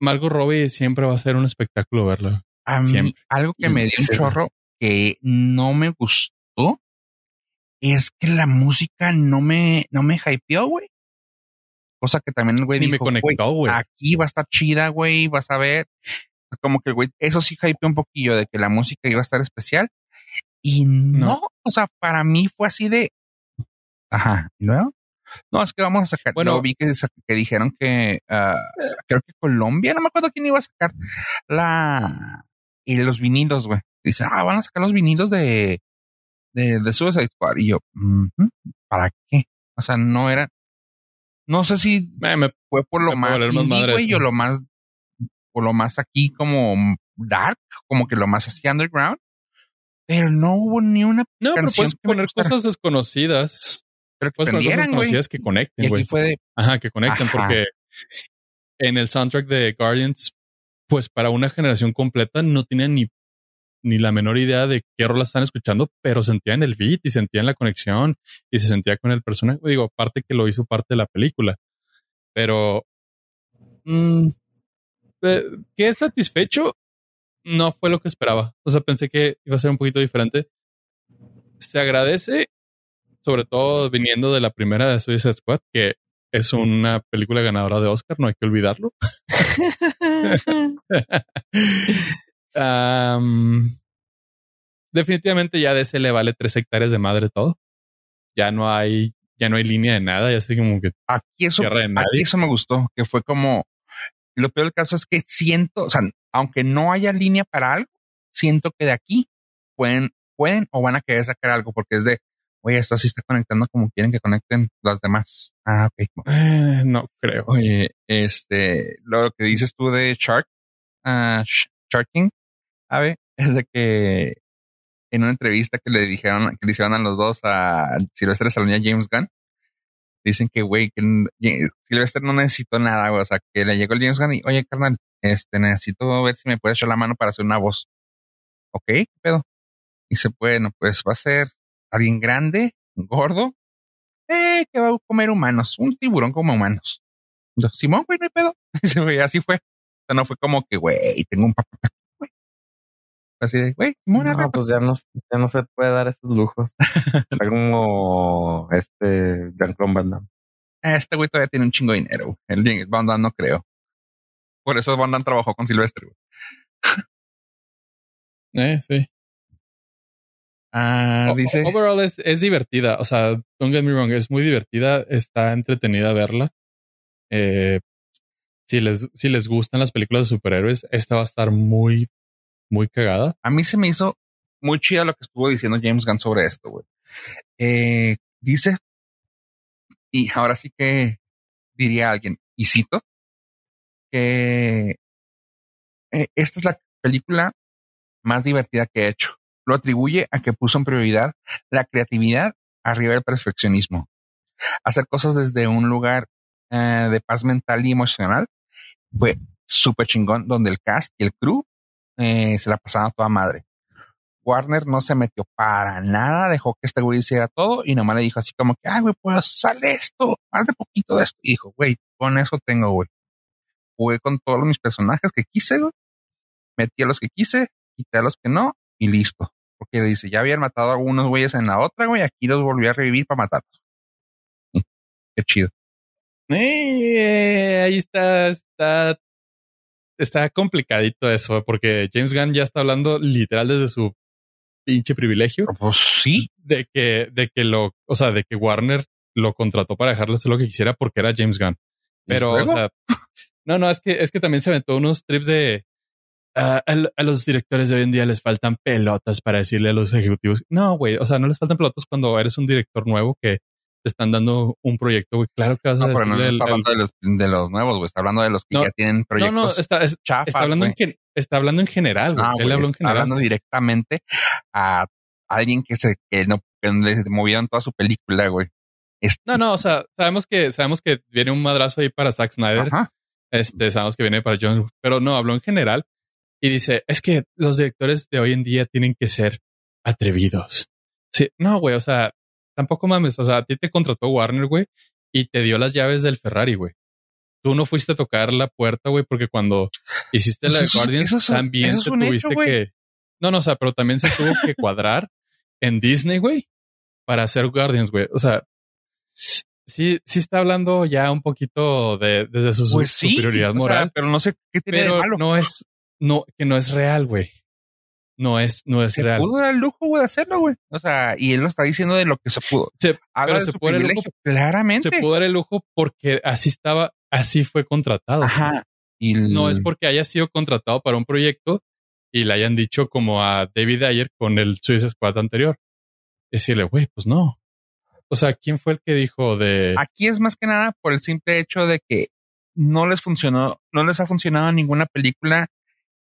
Speaker 2: Margot Robbie siempre va a ser un espectáculo verla.
Speaker 1: a mí, algo que me dio un chorro que no me gustó es que la música no me, no me hypeó, güey. Cosa que también el güey
Speaker 2: me
Speaker 1: dijo, güey,
Speaker 2: conectó, güey.
Speaker 1: aquí va a estar chida, güey, vas a ver. Como que, güey, eso sí hypeó un poquillo de que la música iba a estar especial. Y no,
Speaker 2: No.
Speaker 1: o sea, para mí fue así de, ajá, ¿y luego? No, es que vamos a sacar,
Speaker 2: Bueno.
Speaker 1: vi que, dijeron que, ah, creo que Colombia, no me acuerdo quién iba a sacar la, y los vinilos, güey. Dice, ah, van a sacar los vinilos de, de, de Suicide Squad. Y yo, "Ujú, ¿para qué? O sea, no era, no sé si
Speaker 2: Eh, me-
Speaker 1: fue por lo más indie, güey, o lo más, o lo más aquí como dark, como que lo más así underground. pero no hubo ni una
Speaker 2: No, pero puedes poner cosas desconocidas.
Speaker 1: Pero que
Speaker 2: cosas
Speaker 1: prendieran, güey.
Speaker 2: que conecten, güey.
Speaker 1: de,
Speaker 2: Ajá, que conecten,
Speaker 1: Ajá.
Speaker 2: porque en el soundtrack de Guardians, pues para una generación completa no tenían ni, ni la menor idea de qué rola están escuchando, pero sentían el beat y sentían la conexión y se sentía con el personaje. Digo, aparte que lo hizo parte de la película, pero mm, eh, qué satisfecho no fue lo que esperaba. O sea, pensé que iba a ser un poquito diferente. Se agradece, sobre todo viniendo de la primera de Suicide Squad, que es una película ganadora de Oscar, no hay que olvidarlo. Am, definitivamente ya de ese le vale tres hectáreas de madre todo. Ya no hay, ya no hay línea de nada, ya así como que
Speaker 1: aquí eso, aquí eso me gustó, que fue como, lo peor del caso es que siento, o sea, aunque no haya línea para algo, siento que de aquí pueden, pueden o van a querer sacar algo, porque es de, oye, esta sí está conectando como quieren que conecten las demás. Ah, ok.
Speaker 2: Eh, no creo.
Speaker 1: Oye, este, lo que dices tú de Shark, Sh- Sharking, a ver, es de que en una entrevista que le dijeron, que le hicieron a los dos a Sylvester Stallone y a James Gunn, dicen que, güey, que Ye- Sylvester no necesitó nada, güey, o sea, que le llegó el James Gunn y, oye, carnal, este, necesito ver si me puedes echar la mano para hacer una voz. Ok, ¿qué pedo. Y dice, bueno, pues va a ser alguien grande, gordo, eh, que va a comer humanos, un tiburón como humanos. Yo, Simón, güey, no hay pedo. Güey, así fue. O sea, no fue como que, güey, tengo un papá. Así de, güey, Simón,
Speaker 3: No, pues ya no, ya no se puede dar esos lujos. Está como este Jean-Claude Van Damme.
Speaker 1: Este güey todavía tiene un chingo de dinero. El James Van Damme no creo. Por eso Van Damme trabajó con Silvestre. güey.
Speaker 2: Eh, sí.
Speaker 1: Ah, dice.
Speaker 2: Overall es, es divertida. O sea, don't get me wrong, es muy divertida. Está entretenida verla. Eh, si les, si les gustan las películas de superhéroes, esta va a estar muy, muy cagada.
Speaker 1: A mí se me hizo muy chida lo que estuvo diciendo James Gunn sobre esto, güey. Eh, dice, y ahora sí que diría alguien, y cito, que eh, esta es la película más divertida que he hecho. Lo atribuye a que puso en prioridad la creatividad arriba del perfeccionismo. Hacer cosas desde un lugar eh, de paz mental y emocional fue súper chingón, donde el cast y el crew eh, se la pasaban a toda madre. Warner no se metió para nada, dejó que este güey hiciera todo y nomás le dijo así como que, ay, güey, pues sale esto, más de poquito de esto. Y dijo, güey, con eso tengo, güey. Jugué con todos mis personajes que quise. Metí a los que quise, quité a los que no y listo. Porque dice, ya habían matado a algunos güeyes en la otra, güey, aquí los volví a revivir para matarlos. Mm, Qué chido.
Speaker 2: Eh, ahí está, está, está complicadito eso, porque James Gunn ya está hablando literal desde su pinche privilegio
Speaker 1: Pues sí,
Speaker 2: de que, de que lo, o sea, de que Warner lo contrató para dejarle hacer lo que quisiera porque era James Gunn.
Speaker 1: ¿Y
Speaker 2: Pero, o sea, no, no, es que, es que también se aventó unos trips de a, a los directores de hoy en día les faltan pelotas para decirle a los ejecutivos. No, güey, o sea, no les faltan pelotas cuando eres un director nuevo que te están dando un proyecto, güey. Claro que vas
Speaker 1: no,
Speaker 2: a
Speaker 1: pero no
Speaker 2: decirle
Speaker 1: está
Speaker 2: al- al-
Speaker 1: hablando de los, de los nuevos, güey, está hablando de los que
Speaker 2: No,
Speaker 1: ya tienen
Speaker 2: no,
Speaker 1: proyectos
Speaker 2: no, está, es-
Speaker 1: chafas,
Speaker 2: está hablando en, está hablando en general, güey.
Speaker 1: No,
Speaker 2: Él
Speaker 1: güey,
Speaker 2: habló en
Speaker 1: está
Speaker 2: general.
Speaker 1: hablando directamente a alguien que se que no que le movieron toda su película, güey.
Speaker 2: No, no, o sea, sabemos que, sabemos que viene un madrazo ahí para Zack Snyder.
Speaker 1: Ajá.
Speaker 2: Este, sabemos que viene para Jones, pero no, habló en general y dice, es que los directores de hoy en día tienen que ser atrevidos. Sí, no, güey, o sea, tampoco mames, o sea, a ti te contrató Warner, güey, y te dio las llaves del Ferrari, güey. Tú no fuiste a tocar la puerta, güey, porque cuando hiciste la de Guardians,
Speaker 1: es-
Speaker 2: también
Speaker 1: es
Speaker 2: te
Speaker 1: hecho,
Speaker 2: tuviste que... No, no, o sea, pero también se tuvo que cuadrar en Disney, güey, para hacer Guardians, güey. O sea, sí, sí está hablando ya un poquito de desde su
Speaker 1: Pues sí,
Speaker 2: superioridad
Speaker 1: o sea,
Speaker 2: moral,
Speaker 1: pero no sé qué tiene de
Speaker 2: pero
Speaker 1: malo.
Speaker 2: no es, no, que no es real, güey. No es, no es
Speaker 1: se
Speaker 2: real.
Speaker 1: pudo dar el lujo, güey, de hacerlo, güey. O sea, y él lo está diciendo de lo que se pudo.
Speaker 2: Se,
Speaker 1: Habla
Speaker 2: pero
Speaker 1: de
Speaker 2: se
Speaker 1: su
Speaker 2: puede dar el
Speaker 1: privilegio, claramente.
Speaker 2: se pudo dar el lujo porque así estaba, así fue contratado.
Speaker 1: Ajá. Y el-
Speaker 2: No es porque haya sido contratado para un proyecto y le hayan dicho como a David Ayer con el Suicide Squad anterior. Decirle, güey, pues no. O sea, ¿quién fue el que dijo de...
Speaker 1: Aquí es más que nada por el simple hecho de que no les funcionó, no les ha funcionado ninguna película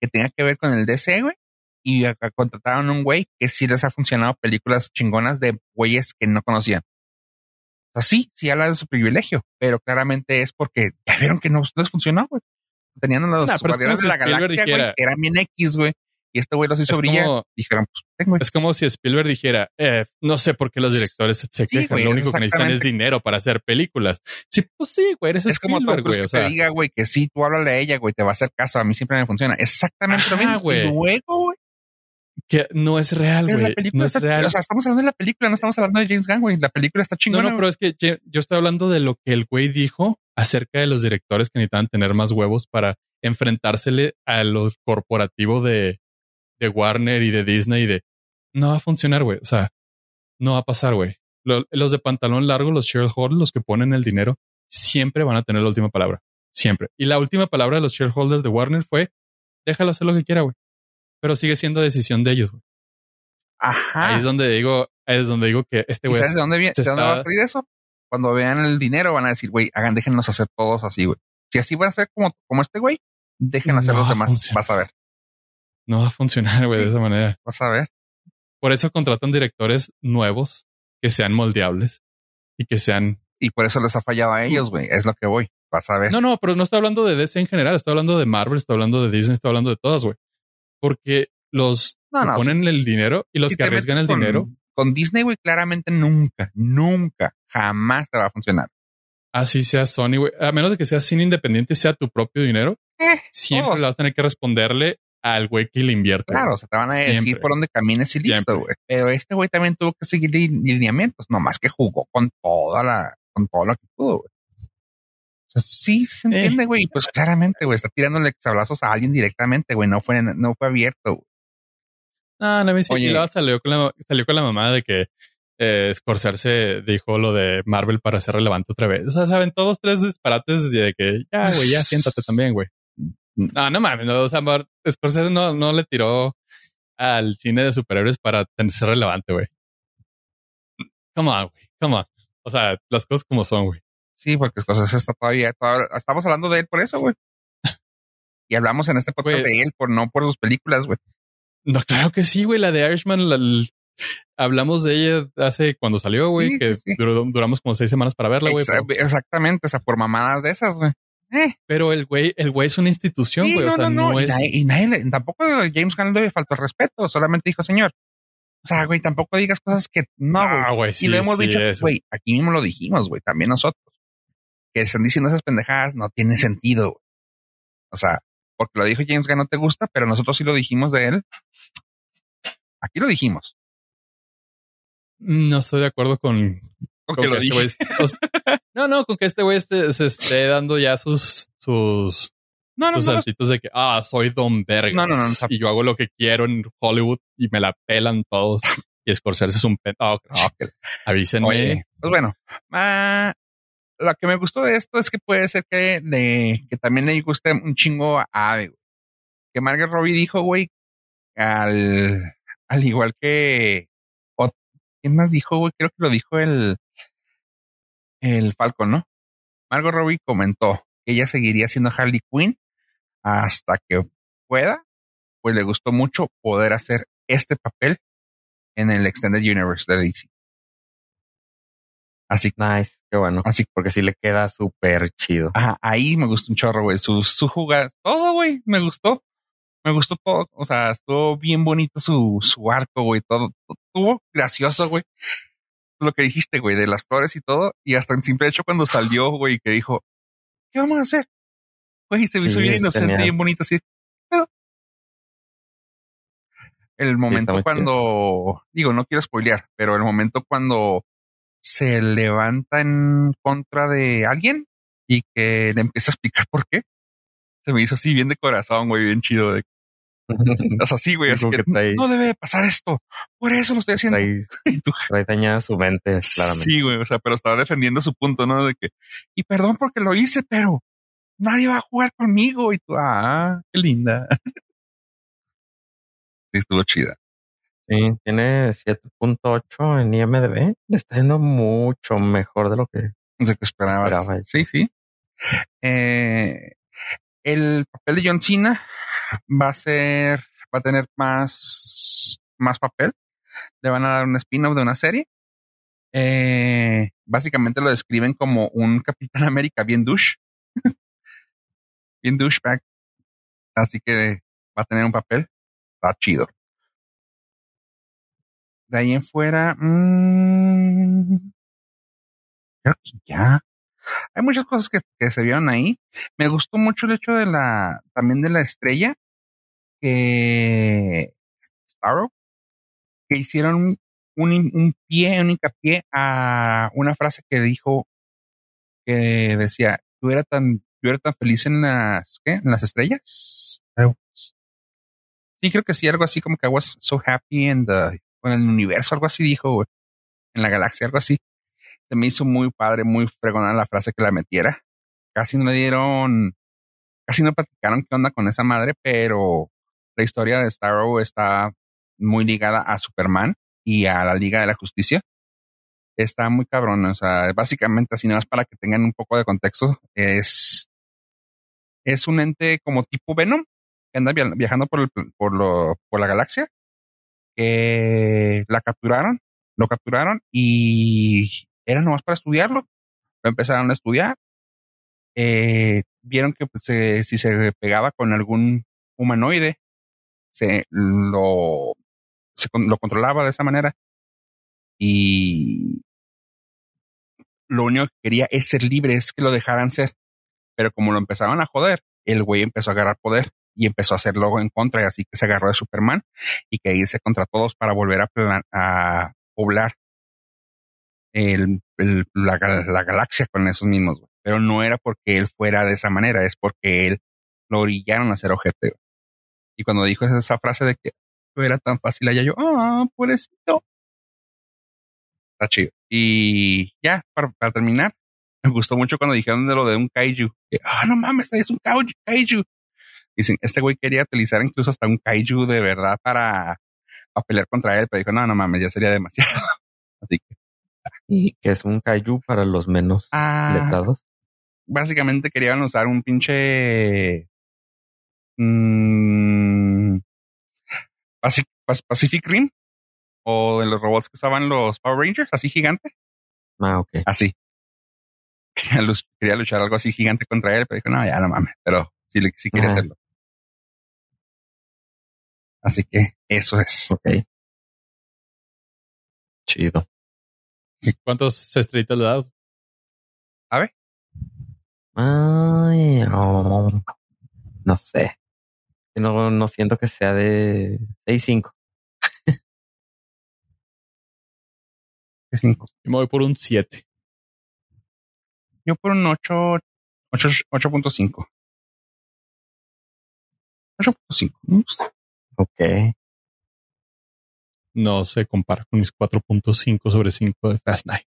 Speaker 1: que tenga que ver con el DC, güey. y acá contrataron a un güey que sí les ha funcionado películas chingonas de güeyes que no conocían. O sea, sí, sí habla de su privilegio, pero claramente es porque ya vieron que no les funcionó, güey. Tenían los
Speaker 2: Nah,
Speaker 1: guardianes de la galaxia, güey, que eran bien X, güey. Y este güey los hizo
Speaker 2: Es
Speaker 1: brillar.
Speaker 2: como-
Speaker 1: Dijeron, pues, ten, güey.
Speaker 2: Es como si Spielberg dijera, eh, no sé por qué los directores se
Speaker 1: Sí,
Speaker 2: quejan, lo único que necesitan es dinero para hacer películas. Sí, pues sí, güey, eres
Speaker 1: Es
Speaker 2: Spielberg, güey.
Speaker 1: que
Speaker 2: O sea,
Speaker 1: te diga, güey, que sí, tú háblale a ella, güey, te va a hacer caso. A mí siempre me funciona. Exactamente lo
Speaker 2: Ajá,
Speaker 1: mismo.
Speaker 2: güey.
Speaker 1: Y luego, güey,
Speaker 2: que no es real, güey. No es
Speaker 1: está
Speaker 2: real.
Speaker 1: O sea, estamos hablando de la película, no estamos hablando de James Gunn, güey. La película está
Speaker 2: No,
Speaker 1: chingona.
Speaker 2: no, pero es que yo, yo estoy hablando de lo que el güey dijo acerca de los directores que necesitaban tener más huevos para enfrentársele a lo corporativo de, de Warner y de Disney y de no va a funcionar, güey. O sea, no va a pasar, güey. Lo- los de pantalón largo, los shareholders, los que ponen el dinero, siempre van a tener la última palabra. Siempre. Y la última palabra de los shareholders de Warner fue déjalo hacer lo que quiera, güey. Pero sigue siendo decisión de ellos. güey.
Speaker 1: Ajá.
Speaker 2: Ahí es donde digo, ahí es donde digo que este
Speaker 1: ¿Y
Speaker 2: güey
Speaker 1: sabes de dónde, viene, de dónde va a salir eso? Cuando vean el dinero van a decir, güey, hagan, déjennos hacer todos así, güey. Si así van a ser como, como este güey, dejen hacer los
Speaker 2: va
Speaker 1: demás. Vas a ver,
Speaker 2: no va a funcionar, güey,
Speaker 1: Sí.
Speaker 2: de esa manera.
Speaker 1: vas a ver.
Speaker 2: Por eso contratan directores nuevos que sean moldeables y que sean.
Speaker 1: Y por eso les ha fallado a ellos, güey. Es lo que voy. Vas a ver.
Speaker 2: No, no, pero no estoy hablando de DC en general, estoy hablando de Marvel, estoy hablando de Disney, estoy hablando de todas, güey. Porque los
Speaker 1: No,
Speaker 2: que ponen el dinero y los
Speaker 1: Si
Speaker 2: que arriesgan el
Speaker 1: con-
Speaker 2: dinero,
Speaker 1: Con Disney, güey, claramente nunca, nunca, jamás te va a funcionar.
Speaker 2: así sea Sony, güey. A menos de que sea cine independiente sea tu propio dinero,
Speaker 1: Eh,
Speaker 2: siempre le vas a tener que responderle al güey que le invierte.
Speaker 1: Claro, o sea, te van a decir por dónde camines y listo, güey. Pero este güey también tuvo que seguir li- lineamientos, nomás que jugó con toda la, con todo lo que pudo, güey. O sea, sí se
Speaker 2: Eh.
Speaker 1: entiende, güey. Pues claramente, güey, está tirándole sablazos a alguien directamente, güey. No fue, no fue abierto, güey.
Speaker 2: Ah, no, me dice, y luego salió con la, salió con la mamá de que eh, Scorsese dijo lo de Marvel para ser relevante otra vez. O sea, saben todos tres disparates de que ya, güey, ya siéntate también, güey. No, no mames, no, o sea, Scorsese no, no le tiró al cine de superhéroes para ser relevante, güey. Come on, güey, come on. O sea, las cosas como son, güey.
Speaker 1: Sí, porque cosas está todavía, todavía- estamos hablando de él por eso, güey. Y hablamos en este podcast
Speaker 2: Güey.
Speaker 1: de él, por no por sus películas, güey.
Speaker 2: No, claro que sí, güey. La de Irishman, la- hablamos de ella hace cuando salió, güey,
Speaker 1: Sí,
Speaker 2: que
Speaker 1: sí,
Speaker 2: duró- duramos como seis semanas para verla, güey. Pero-
Speaker 1: Exactamente, o sea, por mamadas de esas, güey. Eh,
Speaker 2: Pero el güey, el güey es una institución,
Speaker 1: sí,
Speaker 2: güey.
Speaker 1: no,
Speaker 2: o sea,
Speaker 1: no,
Speaker 2: no,
Speaker 1: no. Y,
Speaker 2: es.
Speaker 1: nadie, y nadie le- tampoco James Gunn le faltó el respeto, solamente dijo, señor. O sea, güey, tampoco digas cosas que no, güey.
Speaker 2: Ah, güey, sí,
Speaker 1: y lo hemos
Speaker 2: sí,
Speaker 1: dicho,
Speaker 2: es-
Speaker 1: güey, aquí mismo lo dijimos, güey, también nosotros. Que están diciendo esas pendejadas no tiene sentido. güey. O sea, porque lo dijo James Gunn no te gusta, pero nosotros sí lo dijimos de él. Aquí lo dijimos.
Speaker 2: No estoy de acuerdo con, con
Speaker 1: lo
Speaker 2: que este
Speaker 1: dije.
Speaker 2: o sea, no, no, con que este güey este- se esté dando ya sus, sus,
Speaker 1: No, no,
Speaker 2: sus
Speaker 1: no,
Speaker 2: saltitos de que, ah, soy Don Vergas.
Speaker 1: No, no, no.
Speaker 2: Y yo hago lo que quiero en Hollywood y me la pelan todos. Y Scorsese es un pen. Oh, avísenme.
Speaker 1: Oye, pues bueno, ah, lo que me gustó de esto es que puede ser que, le- que también le guste un chingo a Ave. Que Margaret Robbie dijo, güey, al, al igual que, o- ¿quién más dijo, güey? Creo que lo dijo el, el Falcon, ¿no? Margot Robbie comentó que ella seguiría siendo Harley Quinn hasta que pueda, pues le gustó mucho poder hacer este papel en el Extended Universe de DC. Así
Speaker 3: Nice, qué bueno.
Speaker 1: Así
Speaker 3: Porque sí le queda súper chido.
Speaker 1: Ajá, ahí me gustó un chorro, güey. Su, su jugada, todo, güey, me gustó. Me gustó todo. O sea, estuvo bien bonito su, su arco, güey. Todo, estuvo gracioso, güey. Lo que dijiste, güey, de las flores y todo. Y hasta en simple hecho cuando salió, güey, que dijo, ¿qué vamos a hacer? Güey, se me
Speaker 3: Sí,
Speaker 1: hizo bien inocente,
Speaker 3: genial.
Speaker 1: bien bonito, así. Pero el momento cuando, digo, no quiero spoilear, pero el momento cuando se levanta en contra de alguien y que le empieza a explicar por qué. Se me hizo así bien de corazón, güey, bien chido. De, o sea, sí, güey, así que,
Speaker 3: que trae-
Speaker 1: no debe pasar esto. Por eso lo estoy haciendo.
Speaker 3: trae, dañada su mente, claramente.
Speaker 1: sí, güey, o sea, pero estaba defendiendo su punto, ¿no? De que, y perdón porque lo hice, pero nadie va a jugar conmigo. Y tú, ah, qué linda. Sí, estuvo chida.
Speaker 3: Sí, tiene 7.8 en IMDB. Le está yendo mucho mejor de lo que
Speaker 1: qué esperabas.
Speaker 3: Esperaba.
Speaker 1: Sí, sí. Eh, el papel de John Cena va a ser va a tener más, más papel. Le van a dar un spin-off de una serie. Eh, básicamente lo describen como un Capitán América bien douche. bien douchebag. Así que va a tener un papel. Está chido. De ahí en fuera, mmm, creo que ya. Hay muchas cosas que, se vieron ahí. Me gustó mucho el hecho de la, también de la estrella que Starro, que hicieron un, un pie, un hincapié a una frase que dijo que decía, tú eras tan, yo era tan feliz en las, ¿qué? En las estrellas. Sí, creo que sí, algo así como que I was so happy in the, en el universo, algo así dijo, en la galaxia, algo así. Se me hizo muy padre, muy fregona la frase que la metiera. Casi no le dieron, casi no platicaron qué onda con esa madre, pero la historia de Starro está muy ligada a Superman y a la Liga de la Justicia. Está muy cabrón, o sea, básicamente así nada más para que tengan un poco de contexto, es, es un ente como tipo Venom, que anda viajando por, el, por, lo, por la galaxia, la capturaron, lo capturaron y era nomás para estudiarlo. Lo empezaron a estudiar. Eh, vieron que pues, si se pegaba con algún humanoide, se lo, controlaba de esa manera. Y lo único que quería es ser libre, es que lo dejaran ser. Pero como lo empezaban a joder, el güey empezó a agarrar poder y empezó a hacerlo en contra, y así que se agarró de Superman y que irse contra todos para volver a, a poblar el, el, la, la, galaxia con esos mismos. Pero no era porque él fuera de esa manera, es porque él lo orillaron a ser objeto. Y cuando dijo esa frase de que era tan fácil allá, yo, ah, pobrecito. Está chido. Y ya, para, para, terminar, me gustó mucho cuando dijeron de lo de un kaiju. ah, no mames, es un kaiju. Dicen, este güey quería utilizar incluso hasta un kaiju de verdad para, para pelear contra él, pero dijo, no, no mames, ya sería demasiado. Así que.
Speaker 3: ¿Y qué es un kaiju para los menos ah, letrados?
Speaker 1: Básicamente querían usar un pinche. Mmm, Pacific Rim o de los robots que usaban los Power Rangers, así gigante.
Speaker 3: Ah, ok.
Speaker 1: Así. Quería, luchar, quería luchar algo así gigante contra él, pero dijo, no, ya no mames, pero sí, sí quería hacerlo. Así que eso es.
Speaker 3: Ok. Chido.
Speaker 2: ¿Cuántos estrellitas le das?
Speaker 1: A ver.
Speaker 3: Ay, no, no sé. No, no siento que sea de 6-5.
Speaker 1: 5.
Speaker 2: Me voy por un 7.
Speaker 1: Yo por un 8, 8.5. 8.5.
Speaker 3: Ok.
Speaker 2: No se compara con mis 4.5 sobre 5 de Fast Night.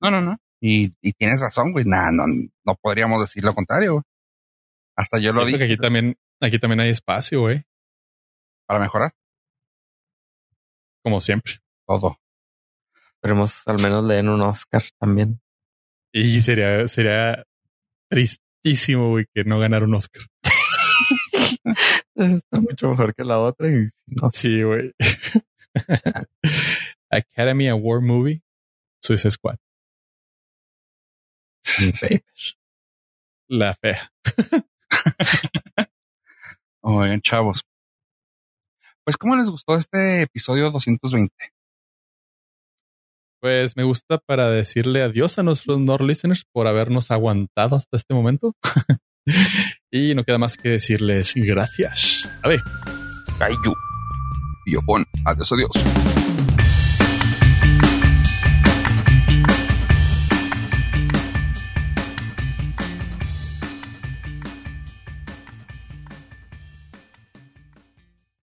Speaker 1: no, no, no. Y, y tienes razón, güey. Nah, no, no podríamos decir lo contrario. Hasta yo lo dije.
Speaker 2: aquí también, aquí también hay espacio, güey.
Speaker 1: Para mejorar.
Speaker 2: Como siempre.
Speaker 1: Todo.
Speaker 3: Esperemos al menos le den un Oscar también.
Speaker 2: Y sería, sería tristísimo, güey, que no ganara un Oscar.
Speaker 3: Está mucho mejor que la otra. Y no.
Speaker 2: Sí, güey. Academy Award Movie, Suicide Squad. La fea.
Speaker 1: Oigan, chavos. Pues, ¿cómo les gustó este episodio 220?
Speaker 2: Pues me gusta para decirle adiós a nuestros Nord listeners por habernos aguantado hasta este momento. y no queda más que decirles gracias. A ver.
Speaker 1: Kaiju. Biofón. Adiós, adiós.